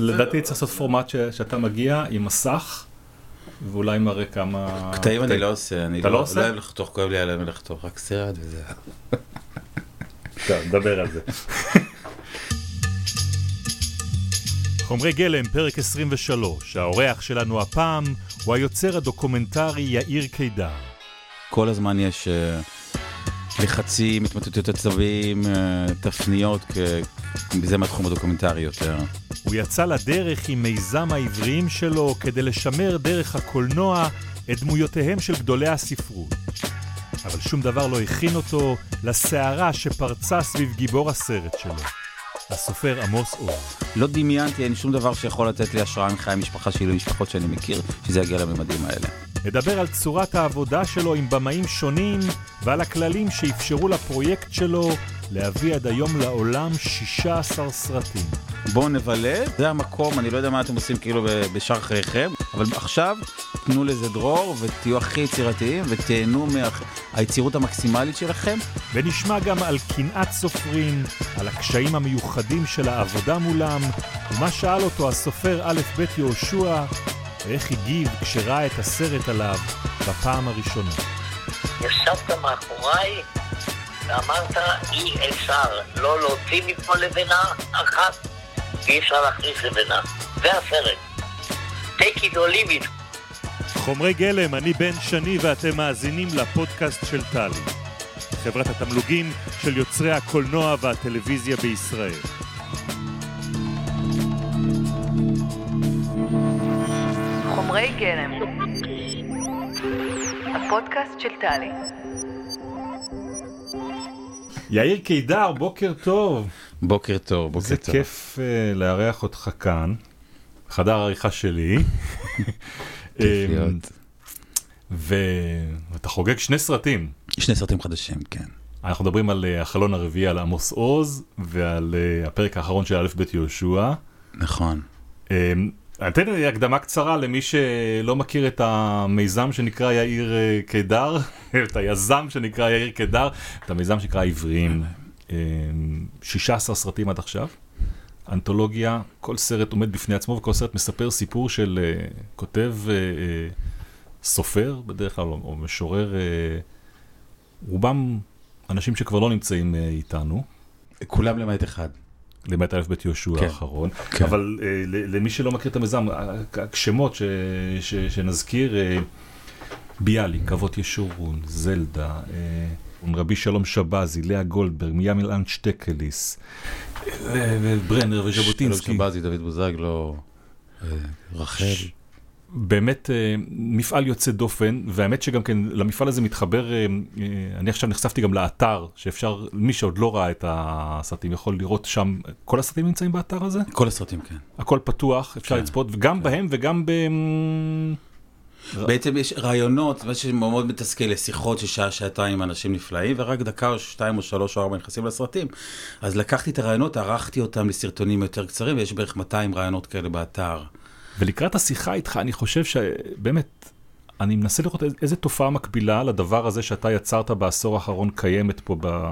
לדעתי צריך לעשות פורמט שאתה מגיע עם מסך, ואולי מראה כמה... קטעים אני לא עושה, אני לא לא עושה? לא אוהב לחתוך, כואב לי עליהם לחתוך, רק סרט וזה. טוב, נדבר על זה. חומרי גלם, פרק 23. האורח שלנו הפעם הוא היוצר הדוקומנטרי יאיר קידר. כל הזמן יש אה, לחצים, התמוטטות עצבים, אה, תפניות, כ- זה מהתחום הדוקומנטרי יותר. הוא יצא לדרך עם מיזם העבריים שלו כדי לשמר דרך הקולנוע את דמויותיהם של גדולי הספרות. אבל שום דבר לא הכין אותו לסערה שפרצה סביב גיבור הסרט שלו, הסופר עמוס אור. לא דמיינתי, אין שום דבר שיכול לתת לי השראה מחיי המשפחה שלי, משפחות שאני מכיר, שזה יגיע לממדים האלה. נדבר על צורת העבודה שלו עם במאים שונים ועל הכללים שאפשרו לפרויקט שלו להביא עד היום לעולם 16 סרטים. בואו נבלה, זה המקום, אני לא יודע מה אתם עושים כאילו ב- בשאר חייכם, אבל עכשיו תנו לזה דרור ותהיו הכי יצירתיים ותהנו מהיצירות המקסימלית שלכם. ונשמע גם על קנאת סופרים, על הקשיים המיוחדים של העבודה מולם, ומה שאל אותו הסופר א' ב' יהושע, ואיך הגיב כשראה את הסרט עליו בפעם הראשונה. ישבת מאחוריי ואמרת אי אפשר לא להוציא מפה לבנה אחת ואי אפשר להכניס לבנה. זה הסרט. take it or leave it. חומרי גלם, אני בן שני ואתם מאזינים לפודקאסט של טלי. חברת התמלוגים של יוצרי הקולנוע והטלוויזיה בישראל. חומרי גלם. הפודקאסט של טלי. יאיר קידר, בוקר טוב. בוקר טוב, בוקר זה טוב. כיף uh, לארח אותך כאן, חדר העריכה שלי. כיף אמ, להיות. ואתה חוגג שני סרטים. שני סרטים חדשים, כן. אנחנו מדברים על uh, החלון הרביעי על עמוס עוז ועל uh, הפרק האחרון של א' ב' יהושע. נכון. אתן לי הקדמה קצרה למי שלא מכיר את המיזם שנקרא יאיר אה, קידר, את היזם שנקרא יאיר קידר, את המיזם שנקרא עבריים. Um, 16 סרטים עד עכשיו, אנתולוגיה, כל סרט עומד בפני עצמו וכל סרט מספר סיפור של uh, כותב סופר בדרך כלל, או, משורר, רובם אנשים שכבר לא נמצאים איתנו. כולם למעט אחד. למעט א' ב' יהושע כן. האחרון, כן. אבל אה, למי שלא מכיר את המיזם, השמות ש- ש- שנזכיר, אה, ביאליק, אבות ישורון, זלדה, אה, רבי שלום שבזי, לאה גולדברג, מיאמיל אנשטקליס, אה, וברנר וז'בוטינסקי. שלום שבזי, דוד בוזגלו, אה, רחל. באמת אה, מפעל יוצא דופן, והאמת שגם כן למפעל הזה מתחבר, אה, אה, אני עכשיו נחשפתי גם לאתר, שאפשר, מי שעוד לא ראה את הסרטים יכול לראות שם, כל הסרטים נמצאים באתר הזה? כל הסרטים, כן. הכל פתוח, אפשר כן, לצפות, וגם בהם וגם ב... בעצם יש רעיונות, מה שמאוד מתסכל, לשיחות של שעה, שעתיים עם אנשים נפלאים, ורק דקה או שתיים או שלוש או ארבע נכנסים לסרטים. אז לקחתי את הרעיונות, ערכתי אותם לסרטונים יותר קצרים, ויש בערך 200 רעיונות כאלה באתר. ולקראת השיחה איתך, אני חושב שבאמת, אני מנסה לראות איז- איזה תופעה מקבילה לדבר הזה שאתה יצרת בעשור האחרון קיימת פה ב...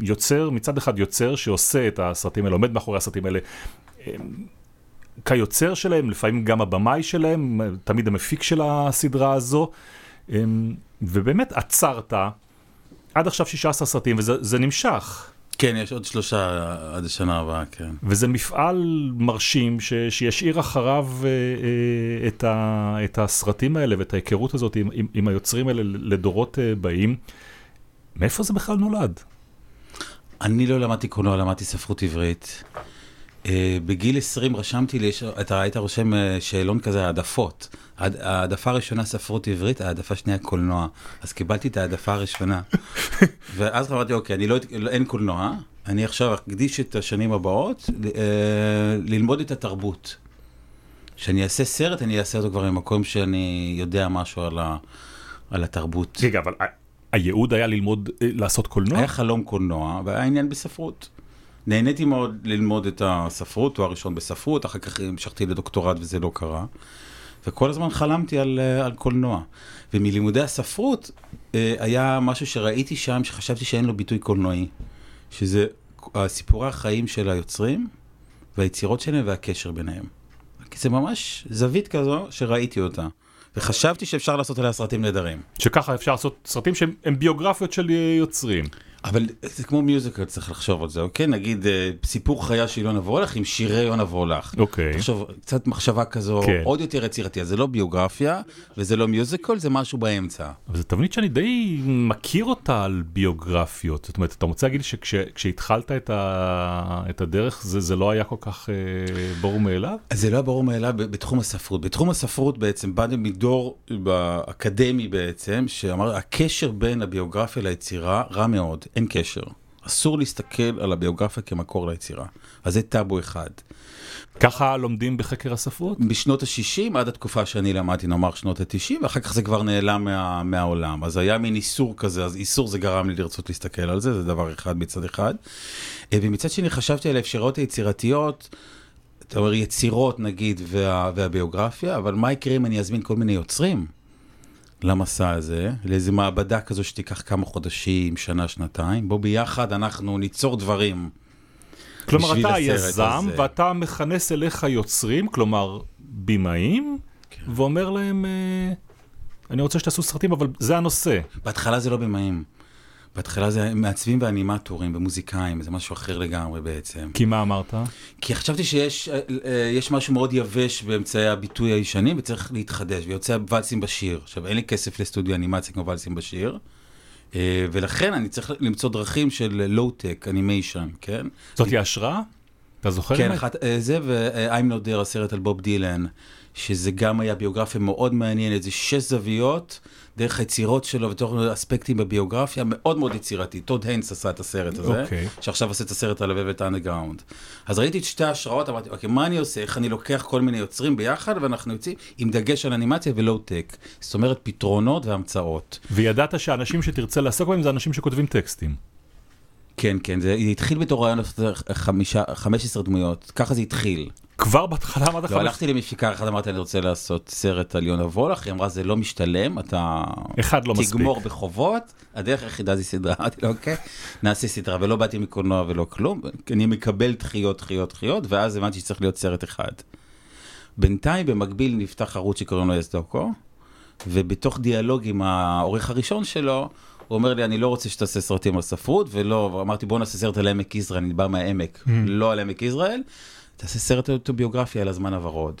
יוצר, מצד אחד יוצר שעושה את הסרטים האלה, עומד מאחורי הסרטים האלה. אמ, כיוצר שלהם, לפעמים גם הבמאי שלהם, תמיד המפיק של הסדרה הזו, אמ, ובאמת עצרת עד עכשיו 16 סרטים, וזה זה נמשך. כן, יש עוד שלושה עד השנה הבאה, כן. וזה מפעל מרשים ש, שישאיר אחריו אה, אה, את, ה, את הסרטים האלה ואת ההיכרות הזאת עם, עם, עם היוצרים האלה לדורות אה, באים. מאיפה זה בכלל נולד? אני לא למדתי קולנוע, למדתי ספרות עברית. אה, בגיל 20 רשמתי לי, אתה היית רושם אה, שאלון כזה, העדפות. העד- העדפה הראשונה ספרות עברית, העדפה שנייה קולנוע. אז קיבלתי את העדפה הראשונה. ואז אמרתי, אוקיי, אני לא, לא- אין קולנוע, אני עכשיו אקדיש את השנים הבאות אה, ללמוד את התרבות. כשאני אעשה סרט, אני אעשה אותו כבר ממקום שאני יודע משהו על, ה, על התרבות. רגע, אבל הייעוד היה ללמוד, לעשות קולנוע? היה חלום קולנוע והיה עניין בספרות. נהניתי מאוד ללמוד את הספרות, תואר ראשון בספרות, אחר כך המשכתי לדוקטורט וזה לא קרה. וכל הזמן חלמתי על, אה, על קולנוע. ומלימודי הספרות אה, היה משהו שראיתי שם שחשבתי שאין לו ביטוי קולנועי. שזה סיפורי החיים של היוצרים והיצירות שלהם והקשר ביניהם. כי זה ממש זווית כזו שראיתי אותה. וחשבתי שאפשר לעשות עליה סרטים נהדרים. שככה אפשר לעשות סרטים שהם הם ביוגרפיות של יוצרים. אבל זה כמו מיוזיקל, צריך לחשוב על זה, אוקיי? נגיד אה, סיפור חיה של יונה וולך עם שירי יונה וולך. אוקיי. תחשוב, קצת מחשבה כזו כן. עוד יותר יצירתי, אז זה לא ביוגרפיה וזה לא מיוזיקל, זה משהו באמצע. אבל זו תבנית שאני די מכיר אותה על ביוגרפיות. זאת אומרת, אתה רוצה להגיד שכשהתחלת את, ה... את הדרך זה, זה לא היה כל כך אה, ברור מאליו? זה לא היה ברור מאליו בתחום הספרות. בתחום הספרות בעצם באנו מדור אקדמי בעצם, שאמר, הקשר בין הביוגרפיה ליצירה רע מאוד, אין קשר. אסור להסתכל על הביוגרפיה כמקור ליצירה. אז זה טאבו אחד. ככה לומדים בחקר הספרות? בשנות ה-60 עד התקופה שאני למדתי, נאמר שנות ה-90, ואחר כך זה כבר נעלם מה, מהעולם. אז היה מין איסור כזה, אז איסור זה גרם לי לרצות להסתכל על זה, זה דבר אחד מצד אחד. אה, ומצד שני חשבתי על האפשרויות היצירתיות, אתה אומר יצירות נגיד, וה, והביוגרפיה, אבל מה יקרה אם אני אזמין כל מיני יוצרים למסע הזה, לאיזה מעבדה כזו שתיקח כמה חודשים, שנה, שנתיים, בוא ביחד אנחנו ניצור דברים. כלומר, אתה היזם, הזה. ואתה מכנס אליך יוצרים, כלומר, במאים, כן. ואומר להם, אה, אני רוצה שתעשו סרטים, אבל זה הנושא. בהתחלה זה לא במאים. בהתחלה זה מעצבים ואנימטורים ומוזיקאים, זה משהו אחר לגמרי בעצם. כי מה אמרת? כי חשבתי שיש אה, אה, יש משהו מאוד יבש באמצעי הביטוי הישנים וצריך להתחדש, ויוצא ולסים בשיר. עכשיו, אין לי כסף לסטודיו אנימציה כמו ולסים בשיר, אה, ולכן אני צריך למצוא דרכים של low-tech, animation, כן? זאתי ההשראה? אתה זוכר? כן? אחת, זה ו-I'm Not There, הסרט על בוב דילן, שזה גם היה ביוגרפיה מאוד מעניינת, זה שש זוויות, דרך היצירות שלו ותוך אספקטים בביוגרפיה, מאוד מאוד יצירתי. טוד היינס עשה את הסרט הזה, אוקיי. שעכשיו עושה את הסרט על הוולווט אנדרגראונד. אז ראיתי את שתי ההשראות, אמרתי, אוקיי, מה אני עושה? איך אני לוקח כל מיני יוצרים ביחד, ואנחנו יוצאים עם דגש על אנימציה ולואו-טק. זאת אומרת, פתרונות והמצאות. וידעת שאנשים שתרצה לעסוק בהם זה אנשים שכותבים טקסטים. כן, כן, זה התחיל בתור רעיון לעשות חמישה, 15 דמויות, ככה זה התחיל. כבר בהתחלה אמרת לך, לא, הלכתי למפיקה אחת, אמרתי, אני רוצה לעשות סרט על יונה וולך, היא אמרה, זה לא משתלם, אתה אחד לא מספיק. תגמור בחובות, הדרך היחידה זה סדרה. אמרתי לו, אוקיי, נעשה סדרה, ולא באתי מקולנוע ולא כלום, אני מקבל דחיות, דחיות, דחיות, ואז הבנתי שצריך להיות סרט אחד. בינתיים, במקביל, נפתח ערוץ שקוראים לו יס דוקו, ובתוך דיאלוג עם העורך הראשון שלו, הוא אומר לי, אני לא רוצה שתעשה סרטים על ספרות, ולא, ואמרתי, בוא נעשה סרט על עמק יזרעאל, אני בא מהעמק, לא על עמק יזרעאל, תעשה סרט אוטוביוגרפיה על הזמן הוורוד.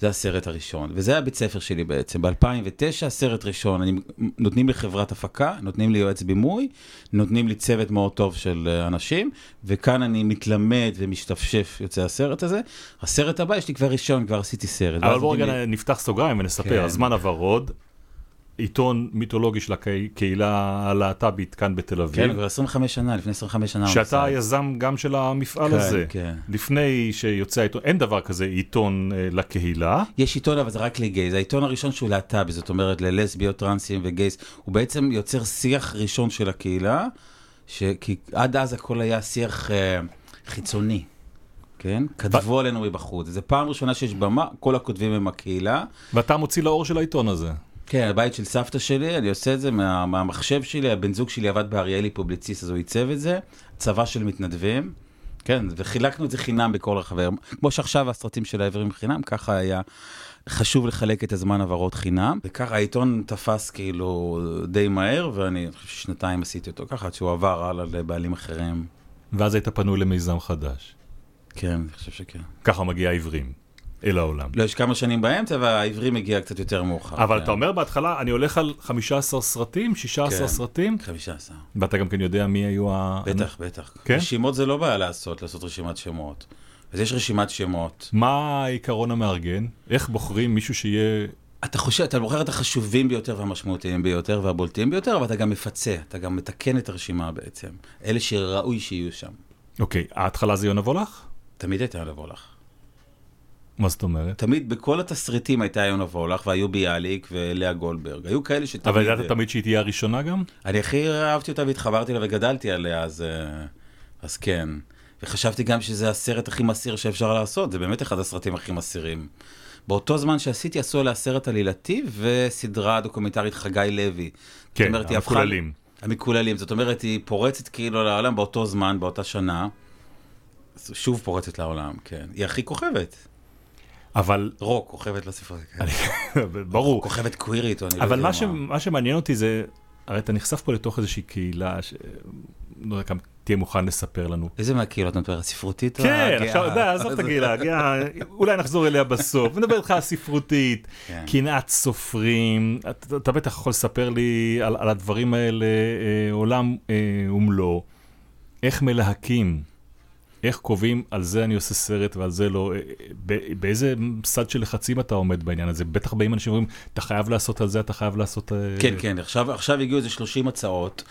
זה הסרט הראשון, וזה היה בית ספר שלי בעצם. ב-2009, סרט ראשון, אני, נותנים לי חברת הפקה, נותנים לי יועץ בימוי, נותנים לי צוות מאוד טוב של אה, אנשים, וכאן אני מתלמד ומשתפשף יוצא הסרט הזה. הסרט הבא, יש לי כבר ראשון, כבר עשיתי סרט. אבל בואו רגע לי- נפתח סוגריים ונספר, כן. הזמן הוורוד, עיתון מיתולוגי של הקהילה הלהט"בית כאן בתל אביב. כן, כבר 25 שנה, לפני 25 שנה. שאתה. היזם גם של המפעל כן, הזה. כן. לפני שיוצא העיתון, אין דבר כזה עיתון אה, לקהילה. יש עיתון, אבל זה רק לגייז. העיתון הראשון שהוא להט"בי, זאת אומרת ללסביות, טרנסים וגייז, הוא בעצם יוצר שיח ראשון של הקהילה, ש... כי עד אז הכל היה שיח אה, חיצוני, כן? כתבו עלינו מבחוץ. זו פעם ראשונה שיש במה, כל הכותבים הם הקהילה. ואתה מוציא לאור של העיתון הזה. כן, הבית של סבתא שלי, אני עושה את זה מה, מהמחשב שלי, הבן זוג שלי עבד באריאלי פובליציסט, אז הוא עיצב את זה, צבא של מתנדבים, כן, וחילקנו את זה חינם בכל רחבי, כמו שעכשיו הסרטים של העברים חינם, ככה היה חשוב לחלק את הזמן עברות חינם, וככה העיתון תפס כאילו די מהר, ואני חושב ששנתיים עשיתי אותו ככה, עד שהוא עבר הלאה לבעלים אחרים. ואז היית פנוי למיזם חדש. כן, אני חושב שכן. ככה מגיע העברים אל העולם. לא, יש כמה שנים באמצע, והעברי מגיע קצת יותר מאוחר. אבל כן. אתה אומר בהתחלה, אני הולך על 15 סרטים, 16 כן. סרטים, 15. ואתה גם כן יודע מי היו ה... בטח, בטח. כן? רשימות זה לא בעיה לעשות, לעשות רשימת שמות. אז יש רשימת שמות. מה העיקרון המארגן? איך בוחרים מישהו שיהיה... אתה חושב, אתה בוחר את החשובים ביותר והמשמעותיים ביותר והבולטים ביותר, אבל אתה גם מפצה, אתה גם מתקן את הרשימה בעצם. אלה שראוי שיהיו שם. אוקיי, ההתחלה זה יונה וולך? תמיד הייתה לבוא לך. מה זאת אומרת? תמיד בכל התסריטים הייתה יונה וולך, והיו ביאליק ולאה גולדברג. היו כאלה שתמיד... אבל ידעת תמיד שהיא תהיה הראשונה גם? אני הכי אהבתי אותה והתחברתי לה וגדלתי עליה, אז, אה, אז כן. וחשבתי גם שזה הסרט הכי מסעיר שאפשר לעשות, זה באמת אחד הסרטים הכי מסעירים. באותו זמן שעשיתי, עשו עליה סרט עלילתי וסדרה דוקומנטרית חגי לוי. כן, אומרת, היא הפכה- המקוללים. המקוללים, זאת אומרת, היא פורצת כאילו לעולם באותו זמן, באותה שנה, שוב פורצת לעולם, כן. היא הכי כוכבת. אבל, רוק, כוכבת לספרות. כן. ברור, כוכבת קווירית, אני לא אבל יודע מה, ש... מה שמעניין אותי זה, הרי אתה נחשף פה לתוך איזושהי קהילה, ש... לא יודע כמה תהיה מוכן לספר לנו. איזה מהקהילות אתה מדבר? הספרותית או כן, הגאה? עכשיו, די, עזוב את הקהילה, הגאה, אולי נחזור אליה בסוף. נדבר איתך על ספרותית, כן. קנאת סופרים, אתה, בטח יכול לספר לי על, על הדברים האלה, אה, עולם אה, ומלואו. איך מלהקים, איך קובעים, על זה אני עושה סרט ועל זה לא, אה, באיזה סד של לחצים אתה עומד בעניין הזה? בטח באים אנשים ואומרים, אתה חייב לעשות על זה, אתה חייב לעשות... אה, כן, כן, עכשיו, עכשיו הגיעו איזה 30 הצעות,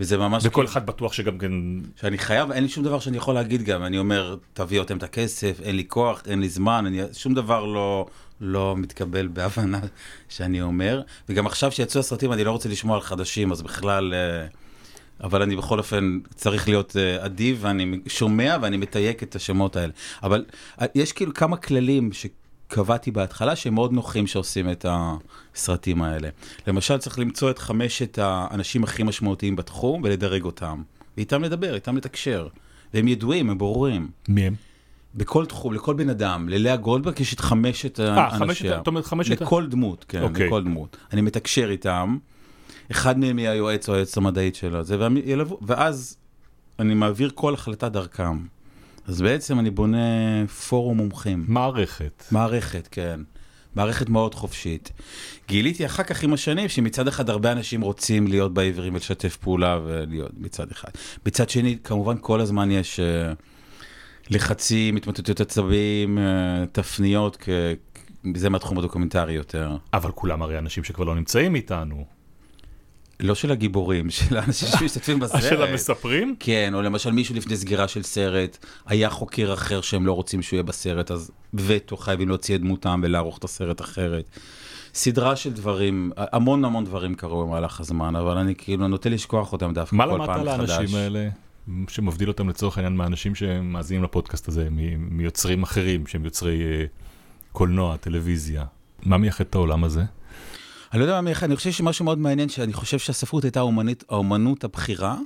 וזה ממש... וכל כאילו- אחד בטוח שגם כן... שאני חייב, אין לי שום דבר שאני יכול להגיד גם, אני אומר, תביאו אתם את הכסף, אין לי כוח, אין לי זמן, אני, שום דבר לא, לא מתקבל בהבנה שאני אומר, וגם עכשיו שיצאו הסרטים אני לא רוצה לשמוע על חדשים, אז בכלל, אה, אבל אני בכל אופן צריך להיות אה, אדיב, ואני שומע ואני מתייק את השמות האלה. אבל אה, יש כאילו כמה כללים שקבעתי בהתחלה שהם מאוד נוחים שעושים את הסרטים האלה. למשל, צריך למצוא את חמשת האנשים הכי משמעותיים בתחום ולדרג אותם. ואיתם לדבר, איתם לתקשר. והם ידועים, הם ברורים. מי הם? בכל תחום, לכל בן אדם, ללאה גולדברג יש את חמשת אה, האנשים. חמשת, זאת אומרת חמשת... לכל דמות, כן, אוקיי. לכל דמות. אני מתקשר איתם, אחד מהם יהיה היועץ או היועצת המדעית שלו, זה, והם ילוו- ואז אני מעביר כל החלטה דרכם. אז בעצם אני בונה פורום מומחים. מערכת. מערכת, כן. מערכת מאוד חופשית. גיליתי אחר כך עם השנים שמצד אחד הרבה אנשים רוצים להיות בעברים ולשתף פעולה ולהיות מצד אחד. מצד שני, כמובן כל הזמן יש uh, לחצים, התמוטטות עצבים, uh, תפניות, כ... זה מהתחום הדוקומנטרי יותר. אבל כולם הרי אנשים שכבר לא נמצאים איתנו. לא של הגיבורים, של האנשים שמשתתפים בסרט. של המספרים? כן, או למשל מישהו לפני סגירה של סרט, היה חוקר אחר שהם לא רוצים שהוא יהיה בסרט, אז וטו חייבים להוציא את דמותם ולערוך את הסרט אחרת. סדרה של דברים, המון המון דברים קרו במהלך הזמן, אבל אני כאילו נוטה לשכוח אותם דווקא מה כל למדת פעם על מחדש. האנשים האלה, שמבדיל אותם לצורך העניין מהאנשים שמאזינים לפודקאסט הזה, מיוצרים אחרים, שהם יוצרי אה, קולנוע, טלוויזיה? מה מייחד את העולם הזה? אני לא יודע מה אני חושב שמשהו מאוד מעניין, שאני חושב שהספרות הייתה האומנית, האומנות הבכירה,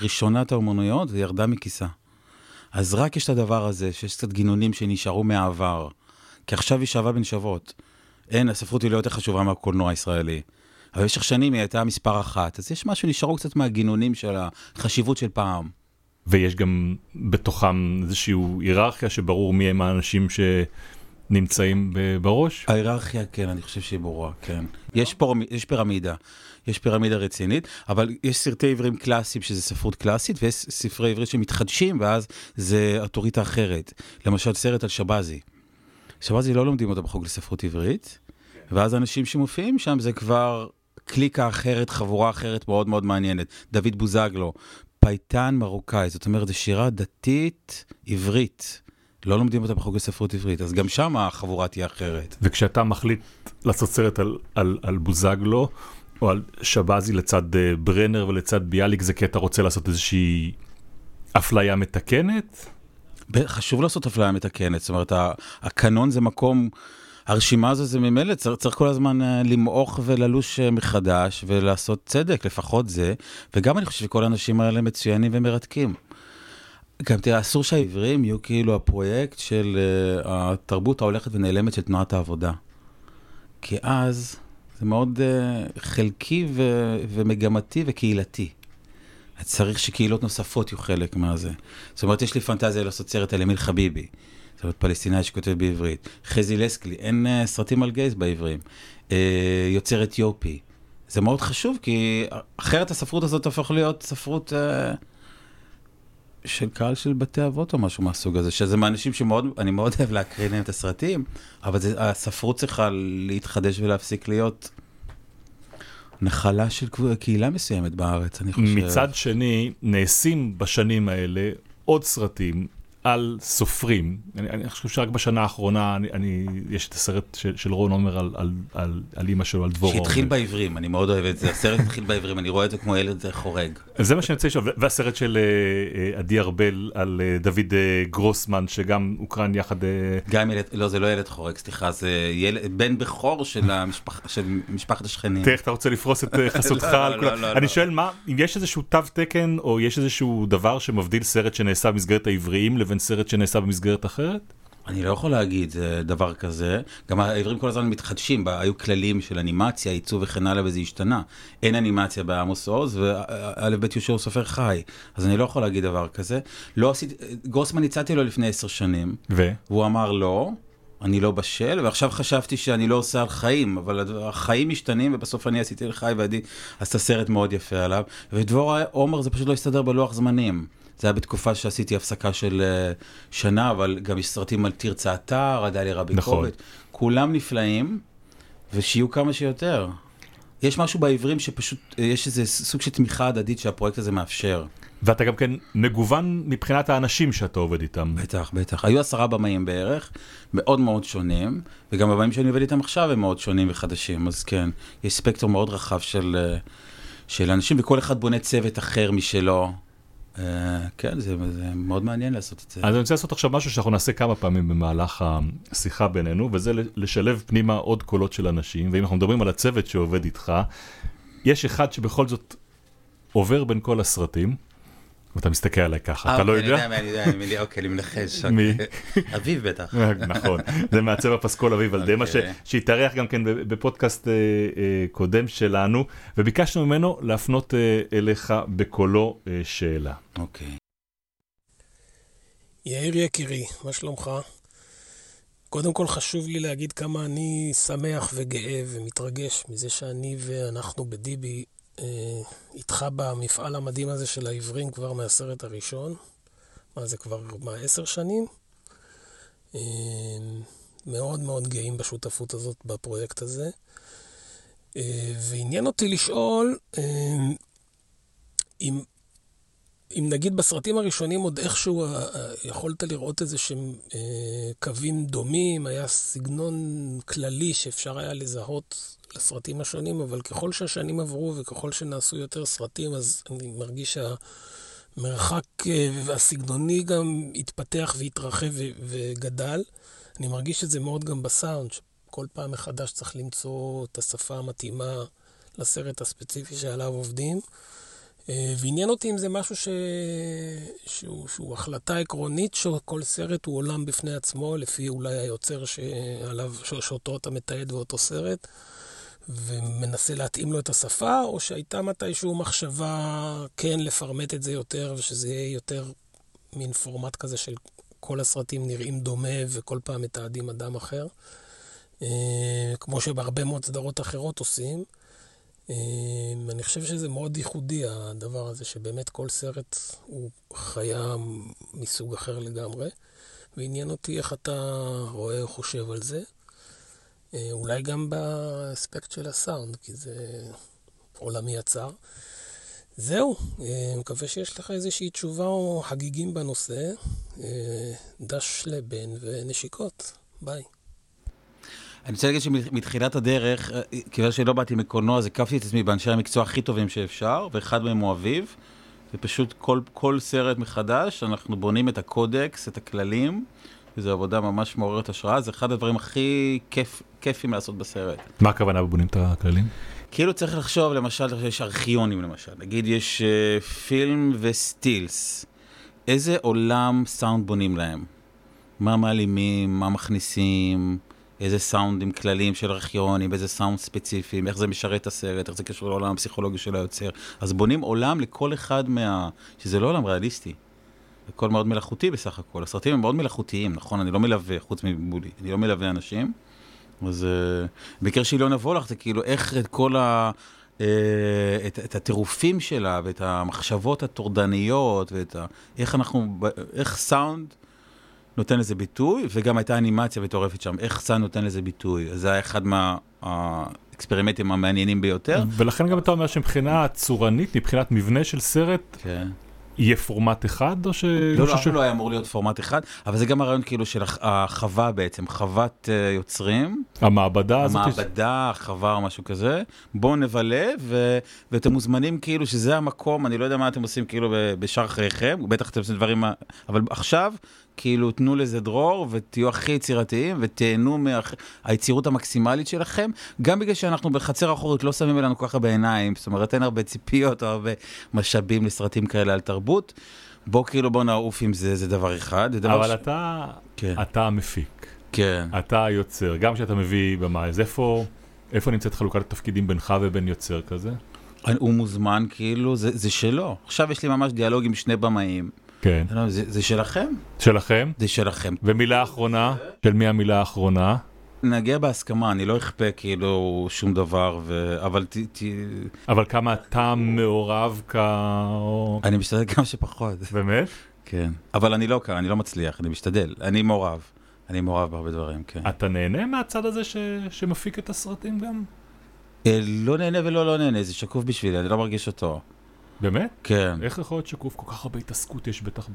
ראשונת האומנויות, וירדה מכיסה. אז רק יש את הדבר הזה, שיש קצת גינונים שנשארו מהעבר. כי עכשיו היא שווה בין שוות. אין, הספרות היא לא יותר חשובה מהקולנוע הישראלי. אבל במשך שנים היא הייתה מספר אחת, אז יש משהו, נשארו קצת מהגינונים של החשיבות של פעם. ויש גם בתוכם איזושהי היררכיה שברור מי הם האנשים שנמצאים ב- בראש? ההיררכיה, כן, אני חושב שהיא ברורה, כן. יש, פורמ... יש פירמידה, יש פירמידה רצינית, אבל יש סרטי עברים קלאסיים שזה ספרות קלאסית, ויש ספרי עברית שמתחדשים, ואז זה אוטוריטה אחרת. למשל, סרט על שבזי. שבזי לא לומדים אותו בחוג לספרות עברית, ואז אנשים שמופיעים שם זה כבר קליקה אחרת, חבורה אחרת מאוד מאוד מעניינת. דוד בוזגלו, פייטן מרוקאי, זאת אומרת, זו שירה דתית עברית. לא לומדים אותה בחוג לספרות עברית, אז גם שם החבורה תהיה אחרת. וכשאתה מחליט לעשות סרט על, על, על בוזגלו, או על שבזי לצד אה, ברנר ולצד ביאליק, זה כי אתה רוצה לעשות איזושהי אפליה מתקנת? חשוב לעשות אפליה מתקנת, זאת אומרת, הקנון זה מקום, הרשימה הזו זה ממילא, צריך, צריך כל הזמן אה, למעוך וללוש אה, מחדש ולעשות צדק, לפחות זה, וגם אני חושב שכל האנשים האלה מצוינים ומרתקים. גם תראה, אסור שהעברים יהיו כאילו הפרויקט של uh, התרבות ההולכת ונעלמת של תנועת העבודה. כי אז זה מאוד uh, חלקי ו- ומגמתי וקהילתי. צריך שקהילות נוספות יהיו חלק מהזה. זאת אומרת, יש לי פנטזיה לעשות סרט על אמיל חביבי. זאת אומרת, פלסטינאי שכותב בעברית. חזי לסקלי, אין uh, סרטים על גייז בעברים. Uh, יוצר אתיופי. זה מאוד חשוב, כי אחרת הספרות הזאת תהפוך להיות ספרות uh, של קהל של בתי אבות או משהו מהסוג הזה, שזה מהאנשים שמאוד, אני מאוד אוהב להקריא להם את הסרטים, אבל זה, הספרות צריכה להתחדש ולהפסיק להיות נחלה של קהילה מסוימת בארץ, אני חושב. מצד שני, נעשים בשנים האלה עוד סרטים על סופרים. אני, אני חושב שרק בשנה האחרונה, אני, אני, יש את הסרט של, של רון עומר על, על, על, על אימא שלו, על דבורה עומר. שהתחיל בעברים, אני מאוד אוהב את זה, הסרט התחיל בעברים, אני רואה את זה כמו ילד חורג. זה מה שאני רוצה לשאול, והסרט של אה, אה, עדי ארבל על אה, דוד אה, גרוסמן, שגם הוקרן יחד... אה, גם ילד, לא, זה לא ילד חורג, סליחה, זה ילד, בן בכור של, המשפח, של משפחת השכנים. תראה אתה רוצה לפרוס את חסותך לא, על לא, כולם. לא, אני לא. שואל מה, אם יש איזשהו תו תקן, או יש איזשהו דבר שמבדיל סרט שנעשה במסגרת העבריים, לבין סרט שנעשה במסגרת אחרת? אני לא יכול להגיד אה, דבר כזה. גם העברים כל הזמן מתחדשים, היו כללים של אנימציה, עיצוב וכן הלאה, וזה השתנה. אין אנימציה בעמוס עוז, וא' ב' יהושע הוא סופר חי. אז אני לא יכול להגיד דבר כזה. לא עשיתי, גרוסמן הצעתי לו לפני עשר שנים, ו? והוא אמר לא, אני לא בשל, ועכשיו חשבתי שאני לא עושה על חיים, אבל החיים משתנים, ובסוף אני עשיתי על חי ועדי עשתה סרט מאוד יפה עליו. ודבורה עומר זה פשוט לא הסתדר בלוח זמנים. זה היה בתקופה שעשיתי הפסקה של אה, שנה, אבל גם יש סרטים על תרצה אתר, עדליה רביקוביץ'. נכון. כולם נפלאים, ושיהיו כמה שיותר. יש משהו בעברים שפשוט, אה, יש איזה סוג של תמיכה הדדית שהפרויקט הזה מאפשר. ואתה גם כן מגוון מבחינת האנשים שאתה עובד איתם. בטח, בטח. היו עשרה במאים בערך, מאוד מאוד שונים, וגם הבמאים שאני עובד איתם עכשיו הם מאוד שונים וחדשים, אז כן, יש ספקטרום מאוד רחב של, אה, של אנשים, וכל אחד בונה צוות אחר משלו. אה, כן, זה, זה מאוד מעניין לעשות את זה. אז אני רוצה לעשות עכשיו משהו שאנחנו נעשה כמה פעמים במהלך השיחה בינינו, וזה לשלב פנימה עוד קולות של אנשים, ואם אנחנו מדברים על הצוות שעובד איתך, יש אחד שבכל זאת עובר בין כל הסרטים, ואתה מסתכל עליי ככה, אתה לא יודע? אה, אוקיי, אני יודע, אני יודע, אני- אוקיי, אני מנחש. מי? אוקיי. אביב בטח. נכון, זה מעצב הפסקול אביב אלדמה, ש- אוקיי. שהתארח גם כן בפודקאסט אה, אה, קודם שלנו, וביקשנו ממנו להפנות אליך בקולו שאלה. אוקיי. יאיר יקירי, מה שלומך? קודם כל חשוב לי להגיד כמה אני שמח וגאה ומתרגש מזה שאני ואנחנו בדיבי איתך במפעל המדהים הזה של העברים כבר מהסרט הראשון. מה זה כבר, מה, עשר שנים? אה, מאוד מאוד גאים בשותפות הזאת בפרויקט הזה. אה, ועניין אותי לשאול אה, אם אם נגיד בסרטים הראשונים עוד איכשהו אה, אה, יכולת לראות איזה שהם אה, קווים דומים, היה סגנון כללי שאפשר היה לזהות לסרטים השונים, אבל ככל שהשנים עברו וככל שנעשו יותר סרטים, אז אני מרגיש שהמרחק אה, הסגנוני גם התפתח והתרחב וגדל. אני מרגיש את זה מאוד גם בסאונד, שכל פעם מחדש צריך למצוא את השפה המתאימה לסרט הספציפי שעליו עובדים. אה, ועניין אותי אם זה משהו ש... שהוא, שהוא החלטה עקרונית שכל סרט הוא עולם בפני עצמו, לפי אולי היוצר שעליו. שאותו אתה מתעד באותו סרט, ומנסה להתאים לו את השפה, או שהייתה מתישהו מחשבה כן לפרמט את זה יותר, ושזה יהיה יותר מין פורמט כזה של כל הסרטים נראים דומה וכל פעם מתעדים אדם אחר, אה, כמו שבהרבה מאוד סדרות אחרות עושים. אמ, אני חושב שזה מאוד ייחודי הדבר הזה, שבאמת כל סרט הוא חיה מסוג אחר לגמרי, ועניין אותי איך אתה רואה או חושב על זה. אה, אולי גם באספקט של הסאונד, כי זה עולמי יצר. זהו, אה, מקווה שיש לך איזושהי תשובה או חגיגים בנושא. דש לבן ונשיקות. ביי. אני רוצה להגיד שמתחילת הדרך, אה, כיוון שלא באתי מקולנוע, אז הקפתי את עצמי באנשי המקצוע הכי טובים שאפשר, ואחד מהם הוא אביב. ופשוט כל, כל סרט מחדש, אנחנו בונים את הקודקס, את הכללים, וזו עבודה ממש מעוררת השראה, זה אחד הדברים הכי כיף, כיפים לעשות בסרט. מה הכוונה בבונים את הכללים? כאילו צריך לחשוב, למשל, יש ארכיונים למשל, נגיד יש uh, פילם וסטילס, איזה עולם סאונד בונים להם? מה מעלימים, מה מכניסים, איזה סאונדים כלליים של ארכיונים, איזה סאונד ספציפיים, איך זה משרת את הסרט, איך זה קשור לעולם הפסיכולוגי של היוצר. אז בונים עולם לכל אחד מה... שזה לא עולם ריאליסטי. הכל מאוד מלאכותי בסך הכל. הסרטים הם מאוד מלאכותיים, נכון? אני לא מלווה, חוץ מבולי, אני לא מלווה אנשים. אז uh, במקרה של אילונה וולך זה כאילו איך את כל ה... Uh, את, את הטירופים שלה ואת המחשבות הטורדניות ואת ה... איך אנחנו... איך סאונד נותן לזה ביטוי, וגם הייתה אנימציה מטורפת שם, איך סאונד נותן לזה ביטוי. זה היה אחד מהאקספרימנטים המעניינים ביותר. ולכן גם אתה אומר שמבחינה צורנית, מבחינת מבנה של סרט, כן. יהיה פורמט אחד, או ש... לא, לא, לא היה אמור להיות פורמט אחד, אבל זה גם הרעיון כאילו של הח- החווה בעצם, חוות אה, יוצרים, המעבדה הזאת... המעבדה, החווה או משהו כזה, בואו נבלה, ו... ואתם מוזמנים כאילו שזה המקום, אני לא יודע מה אתם עושים כאילו בשאר חייכם, בטח אתם עושים דברים, אבל עכשיו, כאילו תנו לזה דרור ותהיו הכי יצירתיים ותהנו מהיצירות המקסימלית שלכם, גם בגלל שאנחנו בחצר אחורית לא שמים אלינו ככה בעיניים, זאת אומרת אין הרבה ציפיות או הרבה משאבים לסרטים כאלה על תרבות. בוא כאילו בוא נעוף עם זה, זה דבר אחד. זה דבר אבל ש- אתה, כן, אתה המפיק, כן. אתה היוצר, גם כשאתה מביא במאי, אז איפה, איפה נמצאת חלוקת התפקידים בינך ובין יוצר כזה? הוא מוזמן כאילו, זה, זה שלו. עכשיו יש לי ממש דיאלוג עם שני במאים. כן. לא, זה, זה שלכם? שלכם? זה שלכם. ומילה אחרונה? של מי המילה האחרונה? נגיע בהסכמה, אני לא אכפה כאילו שום דבר, ו... אבל ת, ת... אבל כמה אתה מעורב כ... אני משתדל כמה שפחות. באמת? כן. אבל אני לא כאן, אני לא מצליח, אני משתדל. אני מעורב. אני מעורב בהרבה דברים, כן. אתה נהנה מהצד הזה ש... שמפיק את הסרטים גם? אה, לא נהנה ולא לא נהנה, זה שקוף בשבילי, אני לא מרגיש אותו. באמת? כן. איך יכול להיות שקוף? כל כך הרבה התעסקות יש בטח.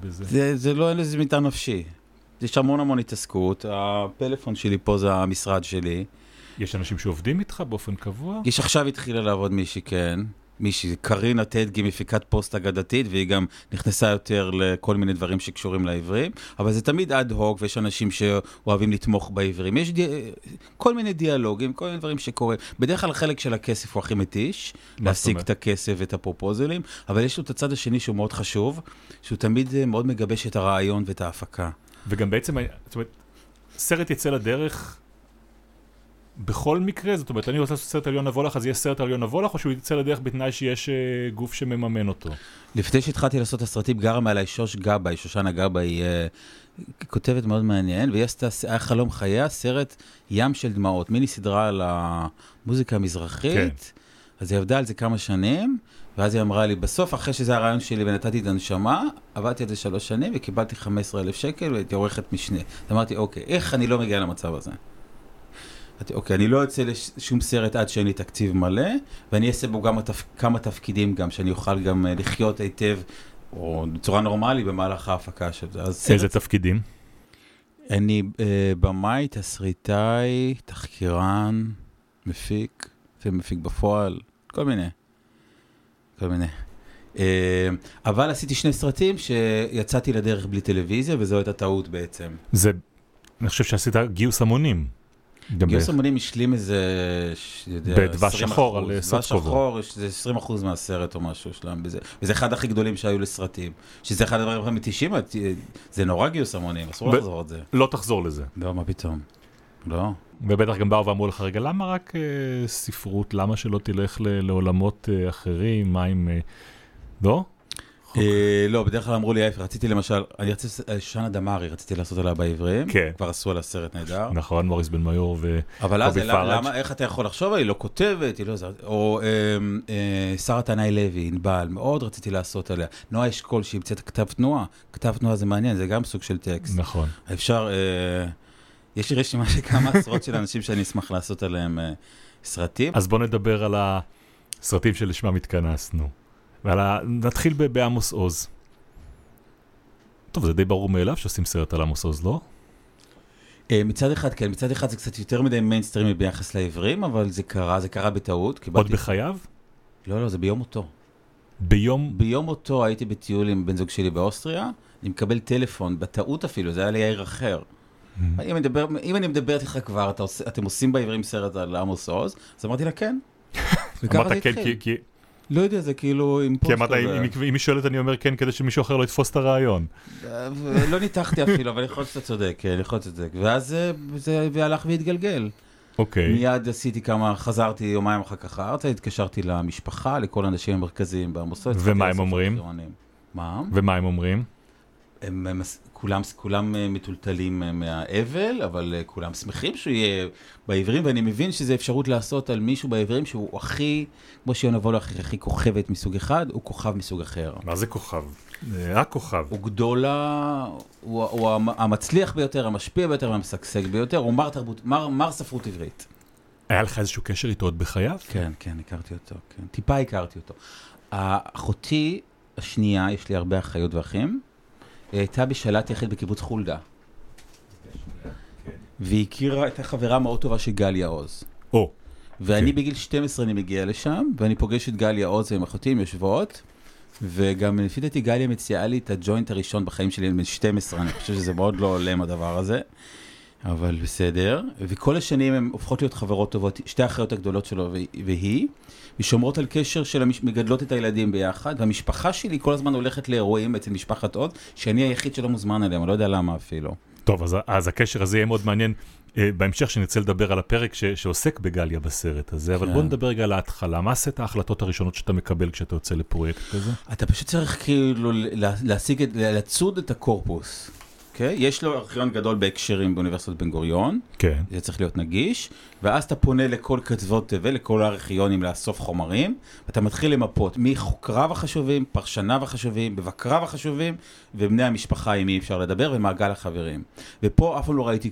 בזה. זה, זה לא, אין לזה מטען נפשי. יש המון המון התעסקות, הפלאפון שלי פה זה המשרד שלי. יש אנשים שעובדים איתך באופן קבוע? יש עכשיו התחילה לעבוד מישהי, כן. מישהי, קרינה טדגי, מפיקת פוסט אגדתית, והיא גם נכנסה יותר לכל מיני דברים שקשורים לעברים, אבל זה תמיד אד הוק, ויש אנשים שאוהבים לתמוך בעברים. יש די... כל מיני דיאלוגים, כל מיני דברים שקורים. בדרך כלל החלק של הכסף הוא הכי מתיש, להשיג את הכסף ואת הפרופוזלים, אבל יש לו את הצד השני שהוא מאוד חשוב, שהוא תמיד אה, מאוד מגבש את הרעיון ואת ההפקה. וגם בעצם, זאת אומרת, סרט יצא לדרך בכל מקרה? זאת אומרת, אני רוצה לעשות סרט עליון נבוא לך, אז יהיה סרט עליון נבוא לך, או שהוא יצא לדרך בתנאי שיש אה, גוף שמממן אותו? לפני שהתחלתי לעשות את הסרטים, גרה מעליי שוש גבאי, שושנה גבאי, היא אה, כותבת מאוד מעניין, והיא עשתה, היה חלום חייה, סרט ים של דמעות, מיני סדרה על המוזיקה המזרחית. כן. אז היא עבדה על זה כמה שנים, ואז היא אמרה לי, בסוף, אחרי שזה הרעיון שלי ונתתי את הנשמה, עבדתי על זה שלוש שנים וקיבלתי 15,000 שקל והייתי עורכת משנה. אז אמרתי, אוקיי, איך אני לא מגיע למצב הזה? אוקיי, אני לא יוצא לשום סרט עד שאין לי תקציב מלא, ואני אעשה בו גם התפ... כמה תפקידים גם, שאני אוכל גם אה, לחיות היטב, או בצורה נורמלית במהלך ההפקה של זה. איזה תפקידים? אני אה, במאי, תסריטאי, תחקירן, מפיק, ומפיק בפועל, כל מיני. כל מיני. אה, אבל עשיתי שני סרטים שיצאתי לדרך בלי טלוויזיה, וזו הייתה טעות בעצם. זה, אני חושב שעשית גיוס המונים. גיוס אמנים השלים איזה, בדבש 20 שחור על, אחוז. אה, דבש סוטקובר. שחור, יש- זה 20 אחוז מהסרט או משהו שלהם בזה. וזה אחד הכי גדולים שהיו לסרטים. שזה אחד הדברים הכי מ-90, זה נורא גיוס המונים, אסור לחזור את זה. לא תחזור לזה. לא, מה פתאום. לא. ובטח גם באו ואמרו לך, רגע, למה רק אה, ספרות? למה שלא תלך לעולמות אה, אחרים? מה עם... אה, לא? אה, לא, בדרך כלל אמרו לי ההפך, רציתי למשל, אני רציתי, אה, שושנה דמארי, רציתי לעשות עליה בעברים, כן. כבר עשו עליה סרט נהדר, נכון, מוריס בן מיור ו... אבל אז, למה- איך אתה יכול לחשוב, היא לא כותבת, היא לא זה, או אה, אה, שרה תנאי לוי, ענבל, מאוד רציתי לעשות עליה, נועה אשכול שהמצאת כתב תנועה, כתב תנועה זה מעניין, זה גם סוג של טקסט, נכון. אפשר, יש לי רשימה של כמה עשרות של אנשים שאני אשמח לעשות עליהם סרטים, אז בוא נדבר על הסרטים שלשמם התכנסנו. ועל ה... נתחיל ב- בעמוס עוז. טוב, זה די ברור מאליו שעושים סרט על עמוס עוז, לא? אה, מצד אחד, כן, מצד אחד זה קצת יותר מדי מיינסטרימי ביחס לעברים, אבל זה קרה, זה קרה בטעות, עוד קיבלתי... בחייו? לא, לא, זה ביום מותו. ביום... ביום מותו הייתי בטיול עם בן זוג שלי באוסטריה, אני מקבל טלפון, בטעות אפילו, זה היה ליאיר אחר. Mm. אם אני מדבר, אם אני מדברת איתך כבר, אתה עושה, אתם עושים בעברים סרט על עמוס עוז? אז אמרתי לה כן. אמרת כן. כי- כי לא יודע, זה כאילו עם כי אמרת, כזה. אם היא שואלת אני אומר כן, כדי שמישהו אחר לא יתפוס את הרעיון. לא ניתחתי אפילו, אבל יכול להיות שאתה צודק, כן, יכול להיות שאתה צודק. ואז זה והלך והתגלגל. אוקיי. מיד עשיתי כמה, חזרתי יומיים אחר כך ארצה, התקשרתי למשפחה, לכל האנשים המרכזיים בעמוסות. ומה הם אומרים? מה? ומה הם אומרים? הם, הם, כולם, כולם אה, מטולטלים אה, מהאבל, אבל אה, כולם שמחים שהוא יהיה בעברים, ואני מבין שזו אפשרות לעשות על מישהו בעברים שהוא הכי, כמו שיונה וולו הכי, כוכבת מסוג אחד, הוא כוכב מסוג אחר. מה זה כוכב? הכוכב. הוא גדולה, הוא, הוא המ- המצליח ביותר, המשפיע ביותר והמשגשג ביותר, הוא מר תרבות, מר, מר ספרות עברית. היה לך איזשהו קשר איתו עוד בחייו? כן, כן, הכרתי אותו, כן. טיפה הכרתי אותו. אחותי השנייה, יש לי הרבה אחיות ואחים, היא הייתה בשלט יחיד בקיבוץ חולדה. והיא הכירה את החברה מאוד טובה של גליה עוז. או, ואני כן. בגיל 12 אני מגיע לשם, ואני פוגש את גליה עוז עם אחותי, הן יושבות, וגם לפי דעתי גליה מציעה לי את הג'וינט הראשון בחיים שלי, בן 12, אני חושב שזה מאוד לא הולם הדבר הזה. אבל בסדר, וכל השנים הן הופכות להיות חברות טובות, שתי האחיות הגדולות שלו והיא, ושומרות על קשר של המש... מגדלות את הילדים ביחד, והמשפחה שלי כל הזמן הולכת לאירועים אצל משפחת עוז, שאני היחיד שלא מוזמן אליהם, אני לא יודע למה אפילו. טוב, אז, אז הקשר הזה יהיה מאוד מעניין אה, בהמשך, שנרצה לדבר על הפרק ש, שעוסק בגליה בסרט הזה, אבל כן. בוא נדבר רגע על ההתחלה. מה עשית ההחלטות הראשונות שאתה מקבל כשאתה יוצא לפרויקט כזה? אתה פשוט צריך כאילו לה- להשיג, לצוד את הקורפוס. אוקיי? יש לו ארכיון גדול בהקשרים באוניברסיטת בן גוריון, כן. זה צריך להיות נגיש, ואז אתה פונה לכל כתבות תבל, לכל הארכיונים לאסוף חומרים, ואתה מתחיל למפות מחוקריו החשובים, פרשניו החשובים, מבקריו החשובים, ובני המשפחה עם מי אפשר לדבר, ומעגל החברים. ופה אף פעם לא ראיתי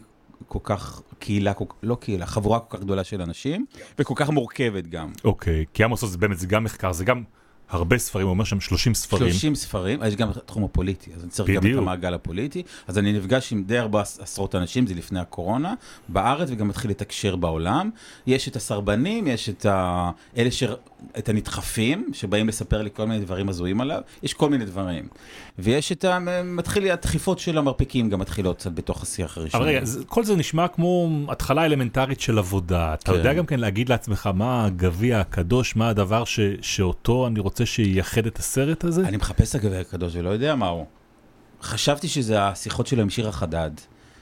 כל כך קהילה, כל- לא קהילה, חבורה כל כך גדולה של אנשים, וכל כך מורכבת גם. אוקיי, כי עמוס עוז זה באמת, זה גם מחקר, זה גם הרבה ספרים, הוא אומר שם 30 ספרים. 30 ספרים, יש גם התחום הפוליטי, אז אני צריך גם את בדיוק. המעגל הפוליטי. אז אני נפגש עם די הרבה עשרות אנשים, זה לפני הקורונה, בארץ, וגם מתחיל לתקשר בעולם. יש את הסרבנים, יש את ה... אלה ש... את הנדחפים, שבאים לספר לי כל מיני דברים הזויים עליו, יש כל מיני דברים. ויש את ה... מתחיל, הדחיפות של המרפקים גם מתחילות קצת בתוך השיח הראשון. אבל רגע, כל זה נשמע כמו התחלה אלמנטרית של עבודה. אתה כן. יודע גם כן להגיד לעצמך מה הגביע הקדוש, מה הדבר ש, שאותו אני רוצה שייחד את הסרט הזה? אני מחפש את הגביע הקדוש ולא יודע מהו. חשבתי שזה השיחות שלו עם שירה חדד.